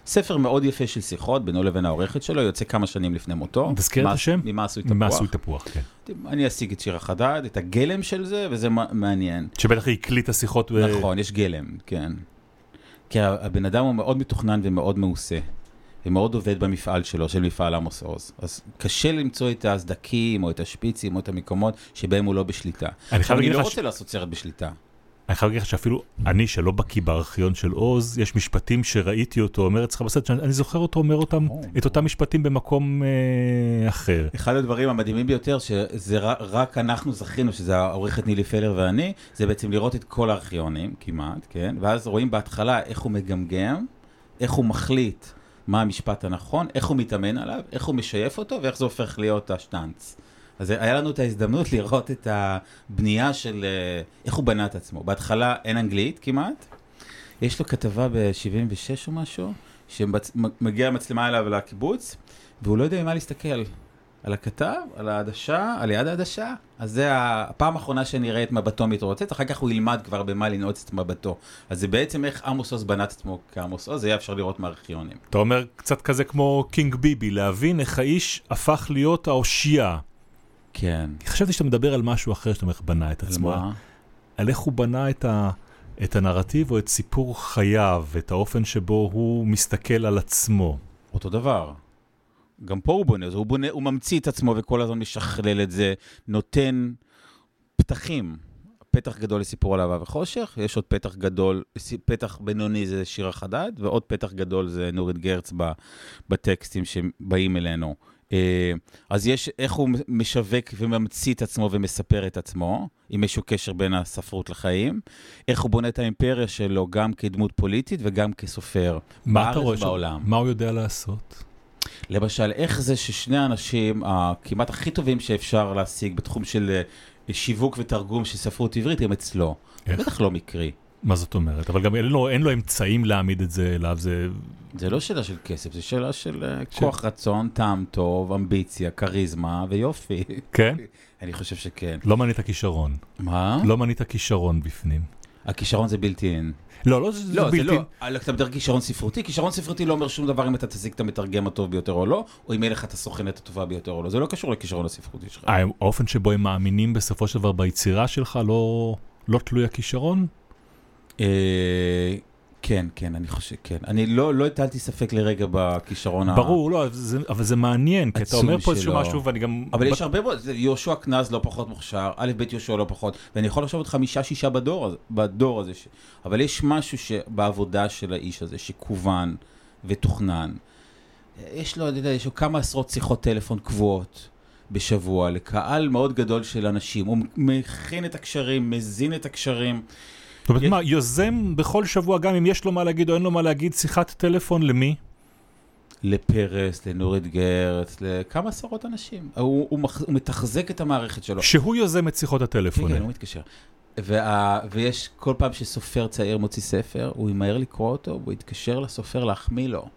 ספר מאוד יפה של שיחות בינו לבין העורכת שלו, יוצא כמה שנים לפני מותו. תזכיר את השם? ממה עשוי תפוח. מה עשוי תפוח, כן. אני אשיג את שירה חדד, את הגלם של זה, וזה מעניין. שבטח היא הקליטה שיחות. נכון, יש גלם, כן. כי הבן אדם הוא מאוד מתוכנן ומאוד מעושה. ומאוד עובד במפעל שלו, של מפעל עמוס עוז. אז קשה למצוא את הסדקים, או את השפיצים, או את המקומות שבהם הוא לא בשליטה. אני חייב אני להגיד לא לך ש- רוצה לעשות סרט בשליטה. אני חייב להגיד לך שאפילו אני, שלא בקיא בארכיון של עוז, יש משפטים שראיתי אותו אומר אצלך בסרט, שאני אני זוכר אותו אומר אותם, או. את אותם משפטים במקום אה, אחר. אחד הדברים המדהימים ביותר, שזה רק אנחנו זכינו, שזה העורכת נילי פלר ואני, זה בעצם לראות את כל הארכיונים, כמעט, כן? ואז רואים בהתחלה איך הוא מגמגם, איך הוא מחליט מה המשפט הנכון, איך הוא מתאמן עליו, איך הוא משייף אותו, ואיך זה הופך להיות השטאנץ. אז היה לנו את ההזדמנות לראות את הבנייה של אה, איך הוא בנה את עצמו. בהתחלה אין אנגלית כמעט, יש לו כתבה ב-76 או משהו, שמגיעה מצלמה אליו לקיבוץ, והוא לא יודע ממה להסתכל. על הכתב, על העדשה, על יד העדשה. אז זה הפעם האחרונה שנראה את מבטו מתרוצץ, אחר כך הוא ילמד כבר במה לנעוץ את מבטו. אז זה בעצם איך עמוס עוז בנה את עצמו כעמוס עוז, זה היה אפשר לראות מהארכיונים. אתה אומר קצת כזה כמו קינג ביבי, להבין איך האיש הפך להיות האושייה. כן. חשבתי שאתה מדבר על משהו אחר שאתה אומר בנה את על עצמו. מה? על איך הוא בנה את, ה, את הנרטיב או את סיפור חייו, את האופן שבו הוא מסתכל על עצמו. אותו דבר. גם פה הוא בונה, הוא בונה, הוא ממציא את עצמו וכל הזמן משכלל את זה, נותן פתחים. פתח גדול לסיפור על אהבה וחושך, יש עוד פתח גדול, פתח בינוני זה שירה חדד, ועוד פתח גדול זה נורית גרץ בטקסטים שבאים אלינו. אה, אז יש איך הוא משווק וממציא את עצמו ומספר את עצמו, אם איזשהו קשר בין הספרות לחיים, איך הוא בונה את האימפריה שלו גם כדמות פוליטית וגם כסופר, מה אתה בארץ? ובעולם. מה הוא יודע לעשות? למשל, איך זה ששני האנשים הכמעט הכי טובים שאפשר להשיג בתחום של אה, שיווק ותרגום של ספרות עברית הם אצלו. איך? בטח לא מקרי. מה זאת אומרת? אבל גם אין לו, אין לו אמצעים להעמיד את זה אליו, זה... זה לא שאלה של כסף, זה שאלה של אה, כוח רצון, טעם טוב, אמביציה, כריזמה ויופי. כן? אני חושב שכן. לא מנית כישרון. מה? לא מנית כישרון בפנים. הכישרון זה בלתי אין. לא, לא, זה לא, זה בלתי... לא. אתה מדבר כישרון ספרותי, כישרון ספרותי לא אומר שום דבר אם אתה תשיג את המתרגם הטוב ביותר או לא, או אם יהיה לך את הסוכנת הטובה ביותר או לא. זה לא קשור לכישרון הספרותי שלך. האופן שבו הם מאמינים בסופו של דבר ביצירה שלך לא, לא תלוי הכישרון? אה, כן, כן, אני חושב, כן. אני לא, לא הטלתי ספק לרגע בכישרון ה... ברור, לא, זה, אבל זה מעניין, כי אתה אומר פה איזשהו. משהו ואני גם... אבל יש הרבה מאוד, יהושע קנז לא פחות מוכשר, א' ב' יהושע לא פחות, ואני יכול לחשוב עוד חמישה שישה בדור, בדור הזה, ש... אבל יש משהו בעבודה של האיש הזה, שכוון ותוכנן. יש לו, אני יודע, יש לו כמה עשרות שיחות טלפון קבועות בשבוע, לקהל מאוד גדול של אנשים, הוא מכין את הקשרים, מזין את הקשרים. זאת אומרת, מה, יוזם בכל שבוע, גם אם יש לו מה להגיד או אין לו מה להגיד, שיחת טלפון למי? לפרס, לנורית גרץ, לכמה עשרות אנשים. הוא, הוא, מח, הוא מתחזק את המערכת שלו. שהוא יוזם את שיחות הטלפון. כן, כן. הוא מתקשר. וה, ויש כל פעם שסופר צעיר מוציא ספר, הוא ימהר לקרוא אותו, והוא יתקשר לסופר להחמיא לו.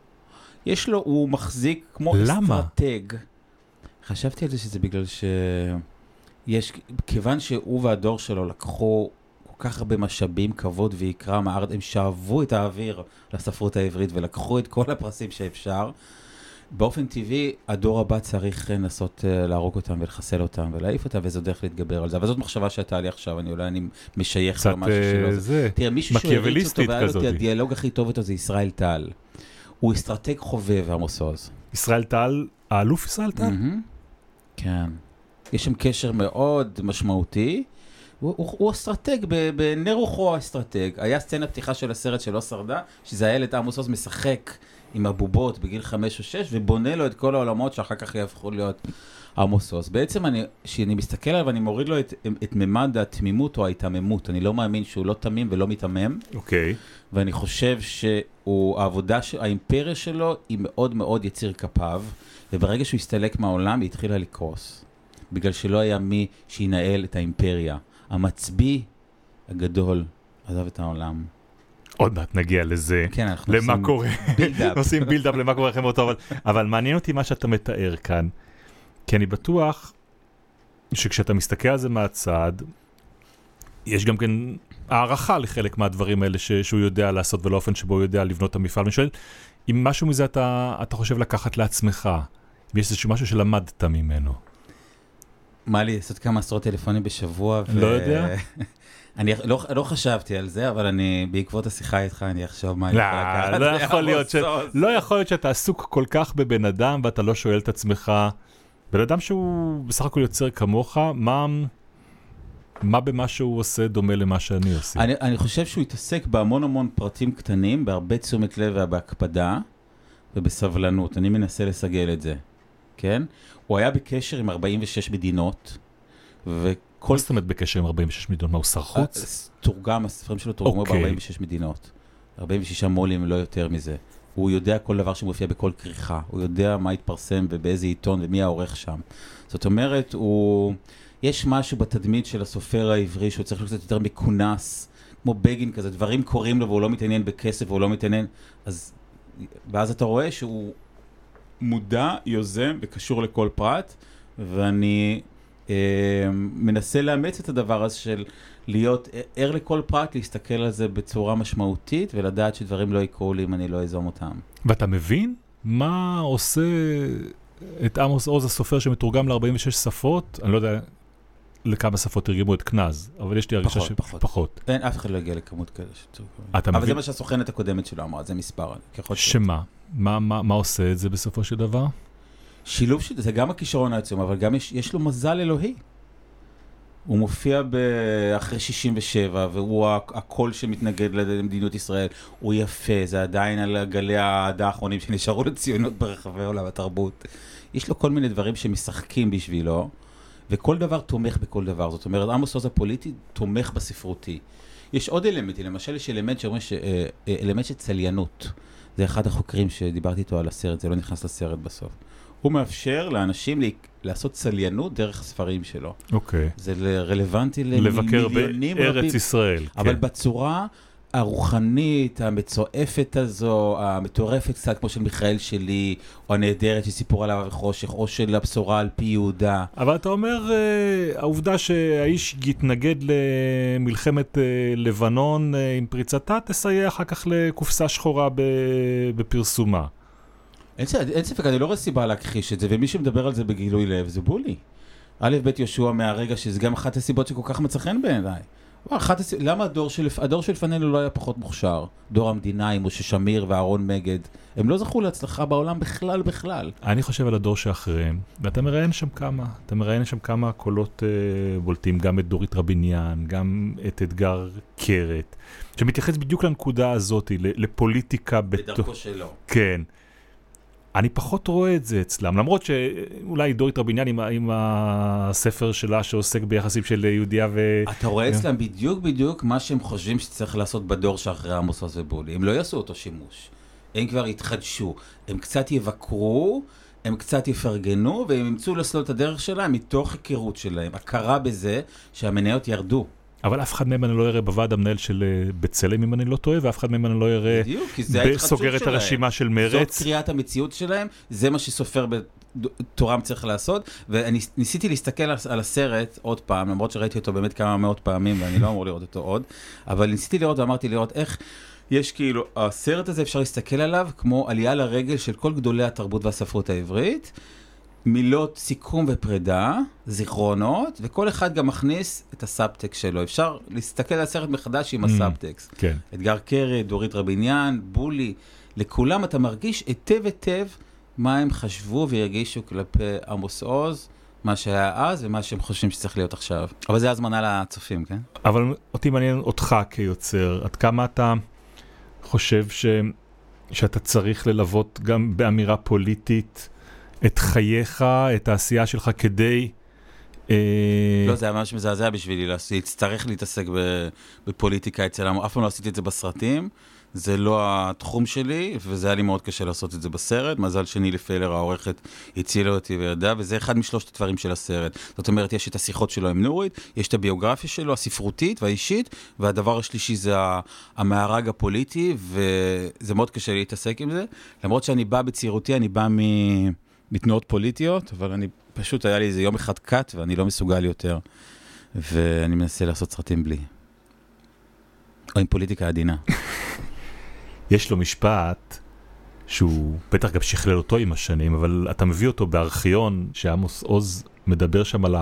יש לו, הוא מחזיק כמו למה? אסטרטג. חשבתי על זה שזה בגלל ש... יש, כיוון שהוא והדור שלו לקחו כך הרבה משאבים, כבוד ויקרא מהארץ, הם שאבו את האוויר לספרות העברית ולקחו את כל הפרסים שאפשר. באופן טבעי, הדור הבא צריך לנסות אה, להרוג אותם ולחסל אותם ולהעיף אותם, וזו דרך להתגבר על זה. אבל זאת מחשבה שהייתה לי עכשיו, אני אולי אני משייך קצת לו משהו אה, שלא זה. זה, תראה, מישהו שהריץ אותו והיה לו את. הדיאלוג הכי טוב איתו זה ישראל טל. הוא אסטרטג חובב, עמוס עוז. ישראל טל, האלוף ישראל טל? מהמם. כן. יש שם קשר מאוד משמעותי. הוא, הוא, הוא אסטרטג, בנימי רוחו אסטרטג. היה סצנת פתיחה של הסרט שלא שרדה, שזה הילד עמוס עוז משחק עם הבובות בגיל חמש או שש, ובונה לו את כל העולמות שאחר כך יהפכו להיות עמוס עוז. בעצם אני, כשאני מסתכל עליו, אני מוריד לו את, את ממד התמימות או ההיתממות. אני לא מאמין שהוא לא תמים ולא מיתמם. אוקיי. ואני חושב שהעבודה, האימפריה שלו היא מאוד מאוד יציר כפיו, וברגע שהוא הסתלק מהעולם היא התחילה לקרוס. בגלל שלא היה מי שינהל את האימפריה. המצביא הגדול עזב את העולם. עוד מעט נגיע לזה. כן, אנחנו למה עושים קורה, בילדאפ. עושים בילדאפ למה קורה לכם אותו, אבל, אבל מעניין אותי מה שאתה מתאר כאן, כי אני בטוח שכשאתה מסתכל על זה מהצד, יש גם כן הערכה לחלק מהדברים האלה ש, שהוא יודע לעשות ולאופן שבו הוא יודע לבנות את המפעל. ואני שואל, אם משהו מזה אתה, אתה חושב לקחת לעצמך, אם יש איזשהו משהו שלמדת ממנו. מה לי לעשות כמה עשרות טלפונים בשבוע? לא יודע. אני לא, לא חשבתי על זה, אבל אני, בעקבות השיחה איתך, אני אחשוב מה אני לא, יכול לקחת. לא יכול להיות ש-. לא יכול להיות שאתה עסוק כל כך בבן אדם ואתה לא שואל את עצמך, בן אדם שהוא בסך הכל יוצר כמוך, מה, מה במה שהוא עושה דומה למה שאני עושה? אני, אני חושב שהוא התעסק בהמון המון פרטים קטנים, בהרבה תשומת לב ובהקפדה ובסבלנות. אני מנסה לסגל את זה, כן? הוא היה בקשר עם 46 מדינות, וכל... מה זאת אומרת בקשר עם 46 מיליון? מה, הוא שר חוץ? אה, תורגם, הספרים שלו תורגמו אוקיי. ב-46 מדינות. 46 מו"לים, לא יותר מזה. הוא יודע כל דבר שמופיע בכל כריכה, הוא יודע מה התפרסם ובאיזה עיתון ומי העורך שם. זאת אומרת, הוא... יש משהו בתדמית של הסופר העברי שהוא צריך להיות קצת יותר מכונס, כמו בגין כזה, דברים קורים לו והוא לא מתעניין בכסף והוא לא מתעניין, אז... ואז אתה רואה שהוא מודע, יוזם וקשור לכל פרט, ואני אה, מנסה לאמץ את הדבר הזה של להיות ער לכל פרט, להסתכל על זה בצורה משמעותית ולדעת שדברים לא יקרו לי אם אני לא אזום אותם. ואתה מבין מה עושה את עמוס עוז הסופר שמתורגם ל-46 שפות? אני לא יודע לכמה שפות תרגמו את כנז, אבל יש לי הרגשה ש... פחות. פחות. אין, אף אחד לא הגיע לכמות כזה. אתה אבל מבין זה מה שהסוכנת הקודמת שלו אמרה, זה מספר. שמה? מה, מה, מה עושה את זה בסופו של דבר? שילוב של זה גם הכישרון העצום, אבל גם יש, יש לו מזל אלוהי. הוא מופיע ב... אחרי 67, והוא הקול שמתנגד למדיניות ישראל. הוא יפה, זה עדיין על גלי האהדה האחרונים שנשארו לציונות ברחבי עולם התרבות. יש לו כל מיני דברים שמשחקים בשבילו, וכל דבר תומך בכל דבר. זאת אומרת, עמוס עוז הפוליטי תומך בספרותי. יש עוד אלמנטים, למשל יש אלמנט ש... אה, אה, אלמנט של צליינות. זה אחד החוקרים שדיברתי איתו על הסרט, זה לא נכנס לסרט בסוף. הוא מאפשר לאנשים לה- לעשות צליינות דרך הספרים שלו. אוקיי. זה ל- רלוונטי לבקר למיליונים בארץ רבים. ישראל. אבל כן. בצורה הרוחנית, המצועפת הזו, המטורפת קצת, כמו של מיכאל שלי, או הנהדרת של סיפור על החושך, או של הבשורה על פי יהודה. אבל אתה אומר, אה, העובדה שהאיש יתנגד למלחמת אה, לבנון אה, עם פריצתה, תסייע אחר כך לקופסה שחורה בפרסומה. אין, אין ספק, אני לא רואה סיבה להכחיש את זה, ומי שמדבר על זה בגילוי לב זה בולי. א', ב', יהושע מהרגע שזה גם אחת הסיבות שכל כך מצא חן בעיניי. אחת. למה הדור, שלפ... הדור שלפנינו לא היה פחות מוכשר? דור המדינה עם משה שמיר ואהרון מגד. הם לא זכו להצלחה בעולם בכלל בכלל. אני חושב על הדור שאחריהם, ואתה מראיין שם כמה, אתה מראיין שם כמה קולות אה, בולטים, גם את דורית רביניאן, גם את אתגר קרת, שמתייחס בדיוק לנקודה הזאת, לפוליטיקה בתוך... בדרכו שלו. כן. אני פחות רואה את זה אצלם, למרות שאולי דורית רביניאן עם, עם הספר שלה שעוסק ביחסים של יהודיה ו... אתה רואה כן. אצלם בדיוק בדיוק מה שהם חושבים שצריך לעשות בדור שאחרי עמוס עוז ובולי. הם לא יעשו אותו שימוש. הם כבר יתחדשו. הם קצת יבקרו, הם קצת יפרגנו, והם ימצאו לסלול את הדרך שלהם מתוך היכרות שלהם. הכרה בזה שהמניות ירדו. אבל אף אחד מהם אני לא אראה בוועד המנהל של אה, בצלם, אם אני לא טועה, ואף אחד מהם אני לא אראה בדיוק, כי זה ההתחדשות סוגר את. הרשימה של זאת מרץ. קריאת המציאות שלהם, זה מה שסופר בתורם צריך לעשות, ואני ניסיתי להסתכל על הסרט עוד פעם, למרות שראיתי אותו באמת כמה מאות פעמים, ואני לא אמור לראות אותו עוד, אבל ניסיתי לראות ואמרתי לראות איך יש כאילו, הסרט הזה אפשר להסתכל עליו כמו עלייה לרגל של כל גדולי התרבות והספרות העברית. מילות סיכום ופרידה, זיכרונות, וכל אחד גם מכניס את הסאבטקסט שלו. אפשר להסתכל על הסרט מחדש עם Mm. הסאבטקסט. כן. אתגר קרת, דורית רביניאן, בולי, לכולם אתה מרגיש היטב היטב מה הם חשבו והרגישו כלפי עמוס עוז, מה שהיה אז ומה שהם חושבים שצריך להיות עכשיו. אבל זה הזמנה לצופים, כן? אבל אותי מעניין אותך כיוצר, עד כמה אתה חושב ש... שאתה צריך ללוות גם באמירה פוליטית את חייך, את העשייה שלך כדי... אה, לא, זה היה ממש מזעזע בשבילי להצטרך להתעסק בפוליטיקה אצלם, אף פעם לא עשיתי את זה בסרטים. זה לא התחום שלי, וזה היה לי מאוד קשה לעשות את זה בסרט. מזל שנילי פיילר העורכת הצילה אותי וידעה, וזה אחד משלושת הדברים של הסרט. זאת אומרת, יש את השיחות שלו עם נורית, יש את הביוגרפיה שלו, הספרותית והאישית, והדבר השלישי זה המארג הפוליטי, וזה מאוד קשה להתעסק עם זה. למרות שאני בא בצעירותי, אני בא מ... מתנועות פוליטיות, אבל אני פשוט, היה לי איזה יום אחד קאט, ואני לא מסוגל יותר. ואני מנסה לעשות סרטים בלי. או עם פוליטיקה עדינה. יש לו משפט שהוא בטח גם שכלל אותו עם השנים, אבל אתה מביא אותו בארכיון שעמוס עוז מדבר שם על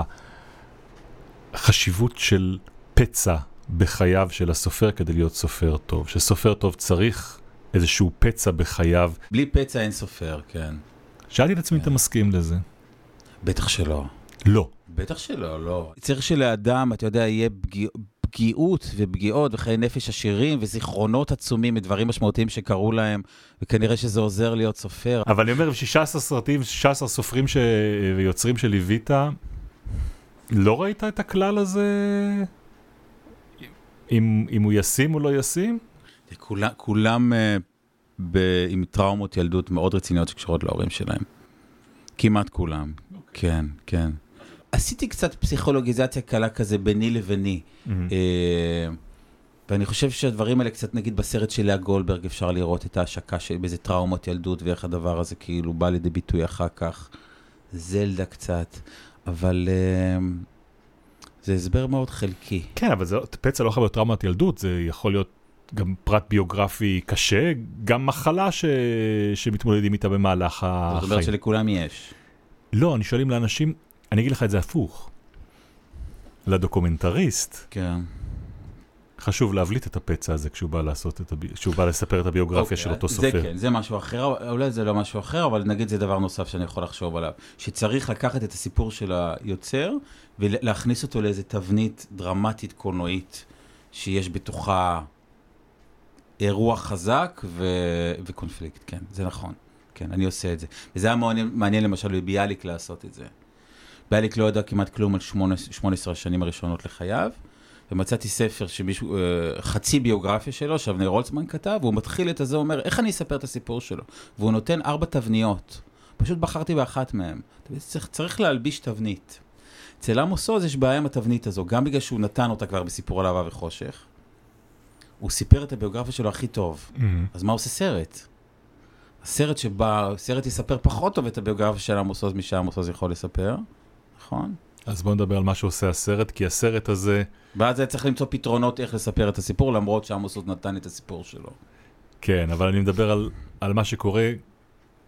החשיבות של פצע בחייו של הסופר כדי להיות סופר טוב. שסופר טוב צריך איזשהו פצע בחייו. בלי פצע אין סופר, כן. שאלתי את עצמי אם אתה מסכים לזה. בטח שלא. לא. בטח שלא, לא. צריך שלאדם, אתה יודע, יהיה פגיע... פגיעות ופגיעות וחיי נפש עשירים וזיכרונות עצומים מדברים משמעותיים שקרו להם, וכנראה שזה עוזר להיות סופר. אבל אני אומר, 16 סרטים, 16 סופרים ש... ויוצרים שליווית, לא ראית את הכלל הזה? אם, אם הוא ישים או לא ישים? כולם, כולם uh, ב... עם טראומות ילדות מאוד רציניות שקשורות להורים שלהם. כמעט כולם. כן, כן. עשיתי קצת פסיכולוגיזציה קלה כזה ביני לביני. Mm-hmm. אה, ואני חושב שהדברים האלה קצת, נגיד בסרט של לאה גולדברג אפשר לראות את ההשקה של באיזה טראומות ילדות ואיך הדבר הזה כאילו בא לידי ביטוי אחר כך. זלדה קצת, אבל אה, זה הסבר מאוד חלקי. כן, אבל זה, פצע לא יכול להיות טראומת ילדות, זה יכול להיות גם פרט ביוגרפי קשה, גם מחלה ש... שמתמודדים איתה במהלך זאת אומרת החיים. שלכולם יש. לא, אני שואל אם לאנשים, אני אגיד לך את זה הפוך. לדוקומנטריסט כן. חשוב להבליט את הפצע הזה כשהוא בא לעשות את הבי... כשהוא בא לספר את הביוגרפיה אוקיי, של אותו זה סופר. כן, זה משהו אחר, אולי זה לא משהו אחר, אבל נגיד זה דבר נוסף שאני יכול לחשוב עליו. שצריך לקחת את הסיפור של היוצר ולהכניס אותו לאיזה תבנית דרמטית קולנועית, שיש בתוכה אירוע חזק ו... וקונפליקט, כן, זה נכון. כן, אני עושה את זה. וזה היה מעניין, מעניין למשל בביאליק לעשות את זה. ביאליק לא ידע כמעט כלום על 18 השנים הראשונות לחייו, ומצאתי ספר שמישהו, אה, חצי ביוגרפיה שלו, שאבנר הולצמן כתב, והוא מתחיל את הזה, אומר, איך אני אספר את הסיפור שלו? והוא נותן ארבע תבניות. פשוט בחרתי באחת מהן. צריך, צריך להלביש תבנית. אצל עמוס עוז יש בעיה עם התבנית הזו, גם בגלל שהוא נתן אותה כבר בסיפור על אהבה וחושך. הוא סיפר את הביוגרפיה שלו הכי טוב. מהמם. אז מה עושה סרט? הסרט שבא, סרט יספר פחות טוב את הביוגרפיה של עמוס עוז משעמוס עוז יכול לספר, נכון? אז בוא נדבר על מה שעושה הסרט, כי הסרט הזה, ואז היה צריך למצוא פתרונות איך לספר את הסיפור, למרות שעמוס עוז נתן את הסיפור שלו. כן, אבל אני מדבר על, על מה שקורה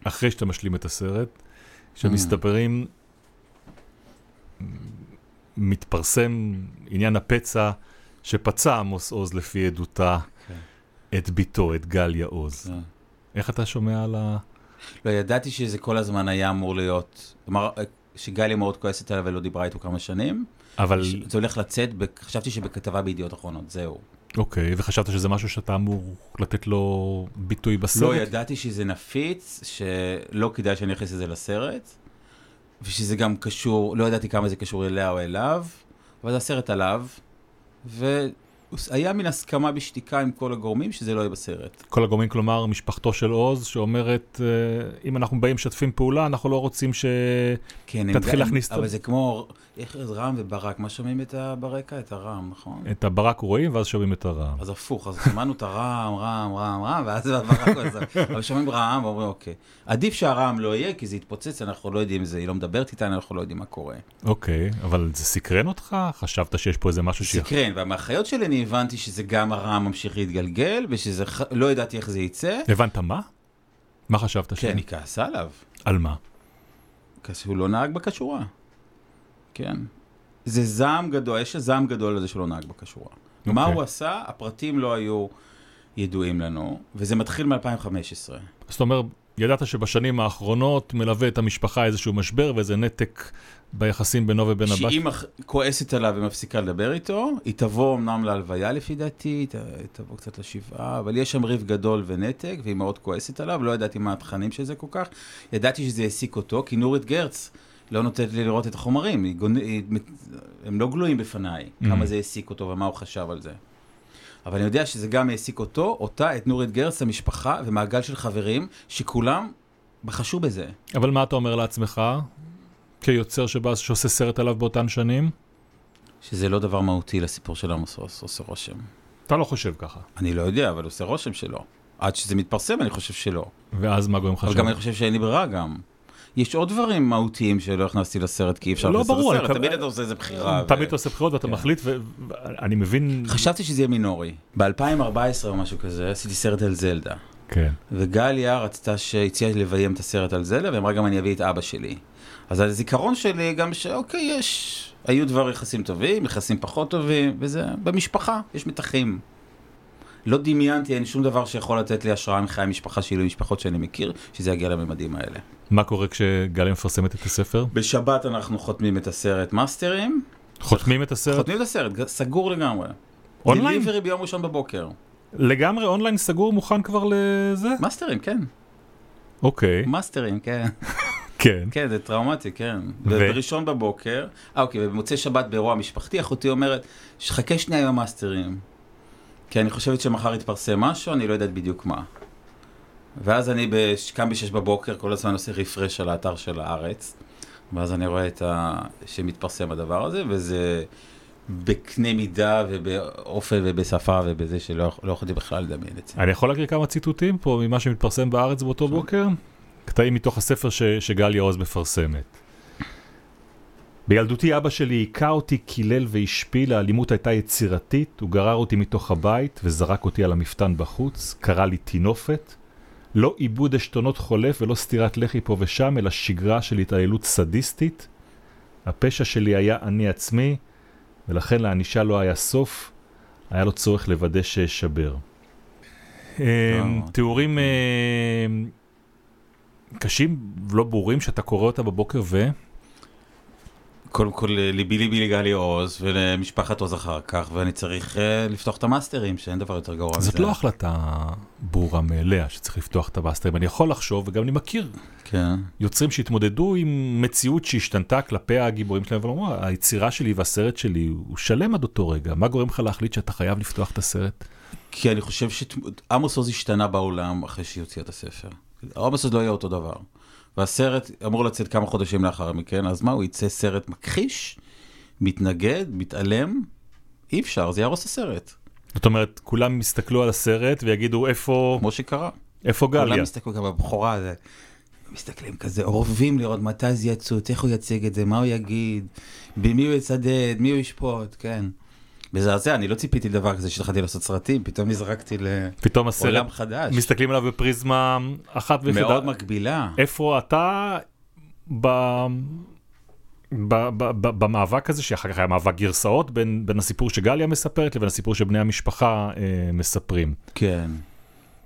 אחרי שאתה משלים את הסרט, שמסתפרים, מתפרסם עניין הפצע שפצע עמוס עוז לפי עדותה כן. את ביתו, את גליה עוז. כן. איך אתה שומע על ה... לא, ידעתי שזה כל הזמן היה אמור להיות, כלומר, שגלי מאוד כועסת עליו ולא דיברה איתו כמה שנים. אבל, ש- זה הולך לצאת, חשבתי שבכתבה בידיעות אחרונות, זהו. אוקיי, וחשבת שזה משהו שאתה אמור לתת לו ביטוי בסרט? לא, ידעתי שזה נפיץ, שלא כדאי שאני אכניס את זה לסרט, ושזה גם קשור, לא ידעתי כמה זה קשור אליה או אליו, אבל זה הסרט עליו, היה מין הסכמה בשתיקה עם כל הגורמים שזה לא יהיה בסרט. כל הגורמים, כלומר, משפחתו של עוז, שאומרת, אה, אם אנחנו באים משתפים פעולה, אנחנו לא רוצים ש... כן, תתחיל להכניס את ה- אבל זה כמו, איך רם וברק, מה שומעים את ה- ברקע? את הרם, נכון? את הברק רואים, ואז שומעים את הרעם. אז הפוך, אז שמענו את הרם, רם, רם, רם, ואז הברק עזב. אבל שומעים רם ואומרים, אוקיי. עדיף שהרם לא יהיה, כי זה יתפוצץ, אנחנו לא יודעים, זה- היא לא מדברת איתנו, אנחנו לא יודעים מה קורה. אוקיי, אבל זה סקרן אותך? חשבת שיש פה איזה משהו ש... סקרן, ומהחיות שלי אני הבנתי שזה גם הרם ממשיך להתגלגל, ושזה, לא ידעתי איך זה יצא, הבנת מה? מה חשבת. כי אני כעסה עליו. על מה? הוא לא נהג בכשורה. כן. זה זעם גדול, יש זעם גדול לזה שלא נהג בכשורה. מה אוקיי. הוא עשה, הפרטים לא היו ידועים לנו, וזה מתחיל מ-2015. זאת אומרת, ידעת שבשנים האחרונות מלווה את המשפחה איזשהו משבר ואיזה נתק ביחסים בינו ובין הבת. שהיא מח- כועסת עליו ומפסיקה לדבר איתו, היא תבוא אמנם להלוויה לפי דעתי, היא ת- תבוא קצת לשבעה, אבל יש שם ריב גדול ונתק, והיא מאוד כועסת עליו, לא ידעתי מה התכנים של זה כל כך. ידעתי שזה העסיק אותו, כי נורית גרץ לא נותנת לי לראות את החומרים, היא גונ... היא... הם לא גלויים בפניי, Mm. כמה זה העסיק אותו ומה הוא חשב על זה. אבל אני יודע שזה גם העסיק אותו, אותה, את נורית גרץ, המשפחה ומעגל של חברים, שכולם בחשו בזה. אבל מה אתה אומר לעצמך, כיוצר שבא, שעושה סרט עליו באותן שנים? שזה לא דבר מהותי לסיפור של עמוס עוש, עושה רושם. אתה לא חושב ככה. אני לא יודע, אבל עושה רושם שלא. עד שזה מתפרסם, אני חושב שלא. ואז מה גורם לך אבל? גם אני חושב שאין לי ברירה גם. יש עוד דברים מהותיים שלא הכנסתי לסרט, כי אי אפשר לא, להכניס ברור, לסרט. תמיד אתה עושה איזה בחירה. תמיד אתה עושה בחירות ואתה כן. מחליט, ואני מבין... חשבתי שזה יהיה מינורי. ב-2014 או משהו כזה, עשיתי סרט על זלדה. כן. וגליה רצתה שהציעה לביים את הסרט על זלדה, ואמרה גם אני אביא את אבא שלי. אז הזיכרון שלי גם שאוקיי, יש... היו דבר יחסים טובים, יחסים פחות טובים, וזה במשפחה, יש מתחים. לא דמיינתי, אין שום דבר שיכול לתת לי השראה מחיי המשפחה שלי, משפחות שאני מכיר, שזה יגיע לממדים האלה. מה קורה כשגליה מפרסמת את הספר? בשבת אנחנו חותמים את הסרט מאסטרים, חותמים את הסרט? חותמים את הסרט, סגור לגמרי. אונליין? delivery ביום ראשון בבוקר. לגמרי אונליין סגור מוכן כבר לזה? מאסטרים, כן. אוקיי, מאסטרים, כן. כן. כן, זה טראומטי, כן. ו- בראשון בבוקר, אה אוקיי, ובמוצאי שבת באירוע משפחתי, אחותי אומרת, חכה שנייה עם המאסטרים. כי אני חושבת שמחר יתפרסם משהו, אני לא יודעת בדיוק מה. ואז אני בש... קם בשש בבוקר, כל הזמן עושה refresh על האתר של הארץ, ואז אני רואה את ה... שמתפרסם הדבר הזה, וזה בקנה מידה ובאופן ובשפה ובזה שלא לא יכולתי בכלל לדמיין את זה. אני יכול להקריא כמה ציטוטים פה ממה שמתפרסם בארץ באותו בוקר? קטעים מתוך הספר ש, שגליה עוז מפרסמת. בילדותי אבא שלי היכה אותי, קילל והשפיל, האלימות הייתה יצירתית, הוא גרר אותי מתוך הבית וזרק אותי על המפתן בחוץ, קרא לי טינופת. לא עיבוד עשתונות חולף ולא סטירת לחי פה ושם, אלא שגרה של התעללות סדיסטית. הפשע שלי היה אני עצמי, ולכן לענישה לא היה סוף, היה לו צורך לוודא שאשבר. אה, תיאורים אה, קשים ולא ברורים שאתה קורא אותה בבוקר ו... קודם כל, ליבי ליבי לגלי עוז ולמשפחת עוז אחר כך, ואני צריך uh, לפתוח את המאסטרים, שאין דבר יותר גרוע מזה. זאת לא החלטה ברורה מאליה שצריך לפתוח את הבאסטרים. אני יכול לחשוב, וגם אני מכיר כן. יוצרים שהתמודדו עם מציאות שהשתנתה כלפי הגיבורים שלהם, ואומרים, היצירה שלי והסרט שלי הוא שלם עד אותו רגע. מה גורם לך להחליט שאתה חייב לפתוח את הסרט? כי אני חושב שעמוס עוז השתנה בעולם אחרי שהיא הוציאה את הספר. עמוס עוז לא יהיה אותו דבר. והסרט אמור לצאת כמה חודשים לאחר מכן, אז מה, הוא יצא סרט מכחיש, מתנגד, מתעלם? אי אפשר, זה יהרוס את הסרט, זאת אומרת, כולם יסתכלו על הסרט ויגידו, איפה, כמו שקרה. איפה גליה? כולם מסתכלו גם בבכורה, זה... מסתכלים כזה, אורבים לראות מתי זה יצוץ, איך הוא יציג את זה, מה הוא יגיד, במי הוא יצדד, מי הוא ישפוט, כן. מזעזע, אני לא ציפיתי לדבר כזה שהתחלתי לעשות סרטים, פתאום נזרקתי פתאום הסרט, לעולם חדש. מסתכלים עליו בפריזמה אחת ויחידה. מאוד מקבילה. איפה אתה ב... ב- ב- ב- במאבק הזה, שאחר כך היה מאבק גרסאות בין, בין הסיפור שגליה מספרת לבין הסיפור שבני המשפחה אה, מספרים. כן.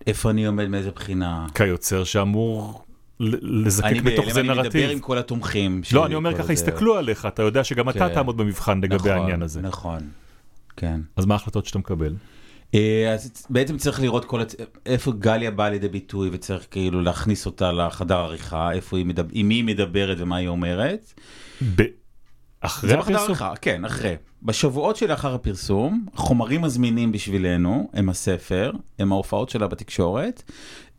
איפה אני עומד, מאיזה בחינה. כיוצר שאמור לזקק בהלם, זה אני מדבר נרטיב. עם כל התומכים. לא, אני אומר ככה, זה. הסתכלו עליך, אתה יודע שגם אתה כן. תעמוד במבחן לגבי נכון, העניין הזה. נכון, כן. אז מה ההחלטות שאתה מקבל? אה, אז בעצם צריך לראות כל, איפה גליה באה לידי ביטוי וצריך כאילו להכניס אותה לחדר עריכה, איפה היא מדבר, עם מי היא מדברת ומה היא אומרת. ב... אחרי בחדר הפרסום? עריכה, כן, אחרי. בשבועות שלאחר הפרסום, החומרים הזמינים בשבילנו הם הספר, הם ההופעות שלה בתקשורת,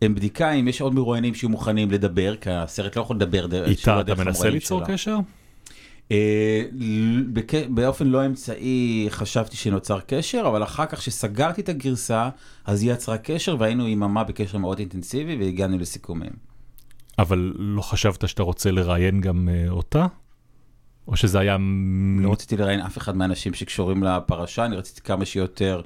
הם בדיקה אם יש עוד מרואיינים שיהיו מוכנים לדבר, כי הסרט לא יכול לדבר דרך איתה אתה מנסה ליצור. קשר? אה, באופן לא אמצעי חשבתי שנוצר קשר, אבל אחר כך שסגרתי את הגרסה, אז היא יצרה קשר והיינו יממה בקשר מאוד אינטנסיבי והגענו לסיכומים. אבל לא חשבת שאתה רוצה לראיין גם אה, אותה? או שזה היה... לא רציתי לראיין אף אחד מהאנשים שקשורים לפרשה, אני רציתי כמה שיותר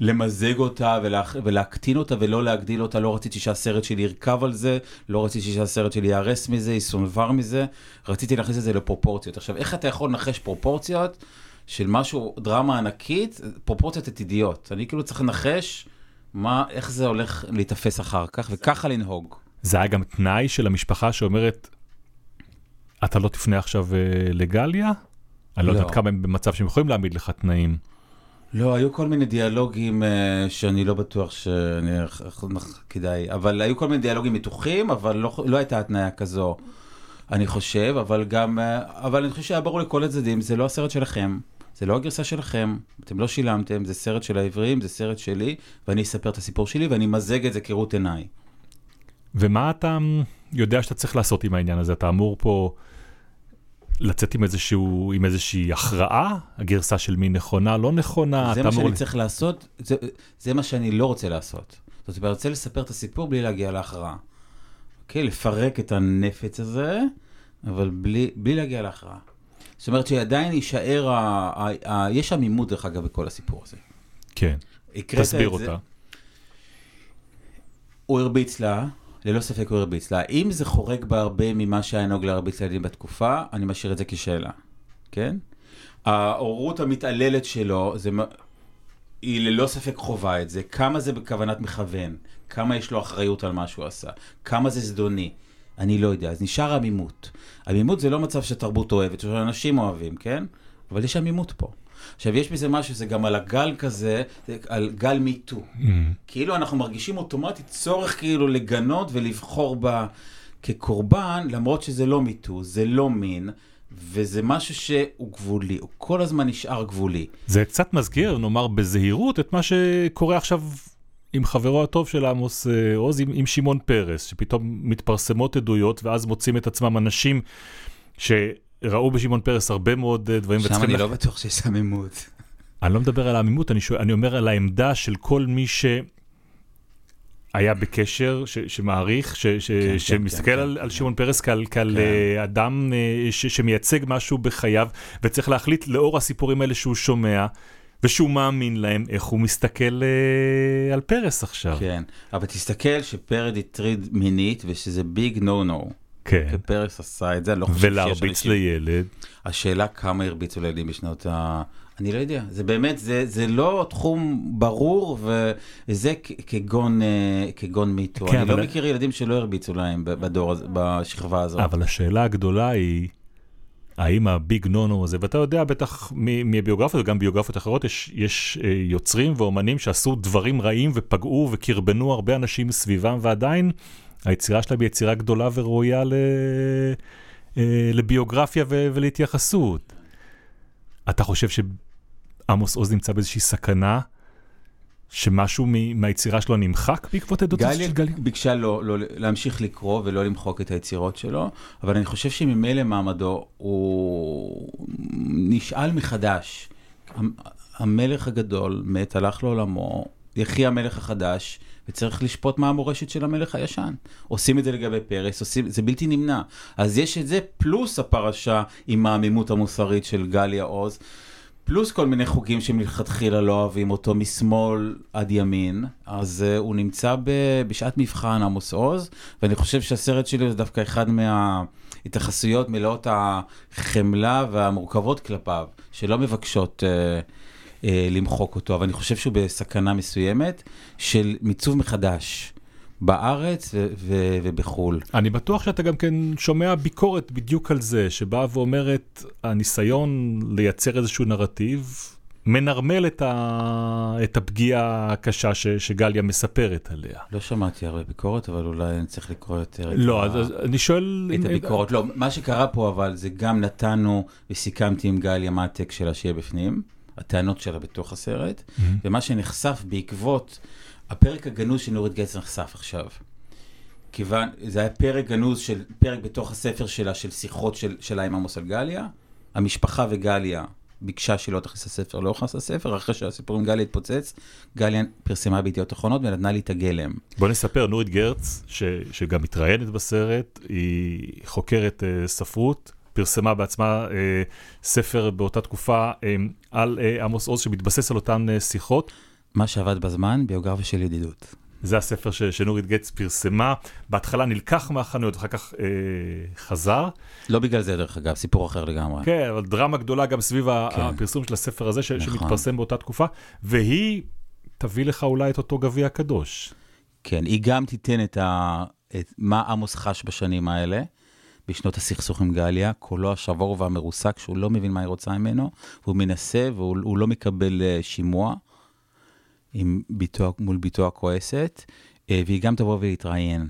למזג אותה ולה, ולהקטין אותה ולא להגדיל אותה, לא רציתי שהסרט שלי ירכב על זה, לא רציתי שהסרט שלי ייהרס מזה, יסונבר מזה, רציתי להכניס את זה לפרופורציות. עכשיו, איך אתה יכול לנחש פרופורציות של משהו, דרמה ענקית, פרופורציות עתידיות. אני כאילו צריך לנחש מה, איך זה הולך להיתפס אחר כך, וככה לנהוג. זה היה גם תנאי של המשפחה שאומרת, אתה לא תפנה עכשיו אה, לגליה? אני לא לא. יודעת כמה הם במצב שהם יכולים להעמיד לך תנאים. לא, היו כל מיני דיאלוגים uh, שאני לא בטוח שאני כדאי, אבל היו כל מיני דיאלוגים מתוחים, אבל לא, לא הייתה התניה כזו, אני חושב, אבל גם, uh, אבל אני חושב שהיה ברור לכל הצדדים, זה לא הסרט שלכם, זה לא הגרסה שלכם, אתם לא שילמתם, זה סרט של העבריים, זה סרט שלי, ואני אספר את הסיפור שלי ואני אמזג את זה כראות עיניי. ומה אתה מ, יודע שאתה צריך לעשות עם העניין הזה? אתה אמור פה לצאת עם איזשהו, עם איזושהי הכרעה? הגרסה של מי נכונה, לא נכונה? זה מה שאני ל- צריך לעשות, זה, זה מה שאני לא רוצה לעשות. זאת אומרת, אני רוצה לספר את הסיפור בלי להגיע להכרעה. אוקיי? לפרק את הנפץ הזה, אבל בלי, בלי להגיע להכרעה. זאת אומרת שעדיין יישאר, ה, ה, ה, יש עמימות דרך אגב בכל הסיפור הזה. כן, תסביר אותה. הוא הרביץ לה, ללא ספק הוא הרביץ לה. אם זה חורג בהרבה ממה שהיה נהוג להרביץ לילדים בתקופה, אני משאיר את זה כשאלה, כן? ההורות המתעללת שלו, זה, היא ללא ספק חובה את זה. כמה זה בכוונת מכוון? כמה יש לו אחריות על מה שהוא עשה? כמה זה זדוני? אני לא יודע. אז נשאר עמימות. עמימות זה לא מצב שתרבות אוהבת, שאנשים אוהבים, כן? אבל יש עמימות פה. עכשיו, יש בזה משהו, זה גם על הגל כזה, זה על גל מיטו. כאילו אנחנו מרגישים אוטומטית צורך כאילו לגנות ולבחור בה כקורבן, למרות שזה לא מיטו, זה לא מין, וזה משהו שהוא גבולי, הוא כל הזמן נשאר גבולי. זה קצת מזכיר, נאמר בזהירות, את מה שקורה עכשיו עם חברו הטוב של עמוס אה, עוז, עם, עם שמעון פרס, שפתאום מתפרסמות עדויות, ואז מוצאים את עצמם אנשים שראו בשמעון פרס הרבה מאוד אה, דברים. שם אני לח- לא בטוח שיש עמימות. אני לא מדבר על העמימות, אני, שואל, אני אומר על העמדה של כל מי שהיה בקשר, ש, שמעריך, ש, ש, כן, שמסתכל כן, על, כן, על כן. שמעון פרס כעל, כעל כן. אה, אדם אה, ש, שמייצג משהו בחייו, וצריך להחליט לאור הסיפורים האלה שהוא שומע, ושהוא מאמין להם, איך הוא מסתכל אה, על פרס עכשיו. כן, אבל תסתכל שפרד הטריד מינית ושזה ביג נו נו. כן. פרס עשה את זה, לא חושב שיש ולהרביץ אנשים... לילד. השאלה כמה הרביצו לילדים בשנות ה... אני לא יודע, זה באמת, זה, זה לא תחום ברור, וזה כגון, אה, כגון מיטו. כן, אני אבל- לא מכיר ילדים שלא הרביצו להם בדור, בשכבה הזאת. אבל השאלה הגדולה היא, האם הביג נונו הזה, ואתה יודע בטח מ- מהביוגרפיות וגם ביוגרפיות אחרות, יש, יש אה, יוצרים ואומנים שעשו דברים רעים ופגעו וקרבנו הרבה אנשים סביבם, ועדיין היצירה שלהם היא יצירה גדולה וראויה ל... אה, לביוגרפיה ו- ולהתייחסות. אתה חושב שעמוס עוז נמצא באיזושהי סכנה? שמשהו מ- מהיצירה שלו נמחק בעקבות עדות של גליה? ביקשה לא, לא, להמשיך לקרוא ולא למחוק את היצירות שלו, אבל אני חושב שממילא מעמדו הוא נשאל מחדש. המ- המלך הגדול מת, הלך לעולמו, יחי המלך החדש, וצריך לשפוט מה המורשת של המלך הישן. עושים את זה לגבי פרס, עושים, זה בלתי נמנע. אז יש את זה פלוס הפרשה עם העמימות המוסרית של גליה עוז. פלוס כל מיני חוגים שמלכתחילה לא אוהבים אותו משמאל עד ימין, אז uh, הוא נמצא ב, בשעת מבחן עמוס עוז, ואני חושב שהסרט שלי זה דווקא אחד מההתייחסויות מלאות החמלה והמורכבות כלפיו, שלא מבקשות uh, למחוק אותו, אבל אני חושב שהוא בסכנה מסוימת של מיצוב מחדש בארץ ו- ו- ובחו"ל. אני בטוח שאתה גם כן שומע ביקורת בדיוק על זה, שבאה ואומרת, הניסיון לייצר איזשהו נרטיב מנרמל את, ה... את הפגיעה הקשה ש... שגליה מספרת עליה. לא שמעתי הרבה ביקורת, אבל אולי אני צריך לקרוא יותר את לא, ה- אז, אז אני שואל... את אם- הביקורת. לא, מה שקרה פה אבל זה גם נתנו וסיכמתי עם גליה מה הטקסט שלה שיהיה בפנים, הטענות שלה בתוך הסרט, ומה שנחשף בעקבות הפרק הגנוז של נורית נחשף עכשיו. כיוון, זה היה פרק גנוז של, פרק בתוך הספר שלה, של שיחות של, שלה עם עמוס על גליה. המשפחה וגליה ביקשה שהיא לא תכניס לספר, לא נכנס לספר, אחרי שהסיפור עם גליה התפוצץ, גליה פרסמה בידיעות אחרונות ונתנה לי את הגלם. בוא נספר, נורית גרץ, ש... שגם מתראיינת בסרט, היא חוקרת uh, ספרות, פרסמה בעצמה uh, ספר באותה תקופה uh, על uh, עמוס עוז שמתבסס על אותן uh, שיחות. מה שעבד בזמן, ביוגרפיה של ידידות. זה הספר ש... שנורית גץ פרסמה, בהתחלה נלקח מהחנויות, אחר כך uh, חזר. לא בגלל זה, דרך אגב, סיפור אחר לגמרי. כן, אבל דרמה גדולה גם סביב כן. הפרסום של הספר הזה, ש... נכון. שמתפרסם באותה תקופה, והיא תביא לך אולי את אותו גביע קדוש. כן, היא גם תיתן את, ה... את מה עמוס חש בשנים האלה, בשנות הסכסוך עם גליה, קולו השבור והמרוסק, שהוא לא מבין מה היא רוצה ממנו, והוא מנסה והוא הוא לא מקבל אה, שימוע עם ביתו, מול ביתו הכועסת, אה, והיא גם תבוא ולהתראיין.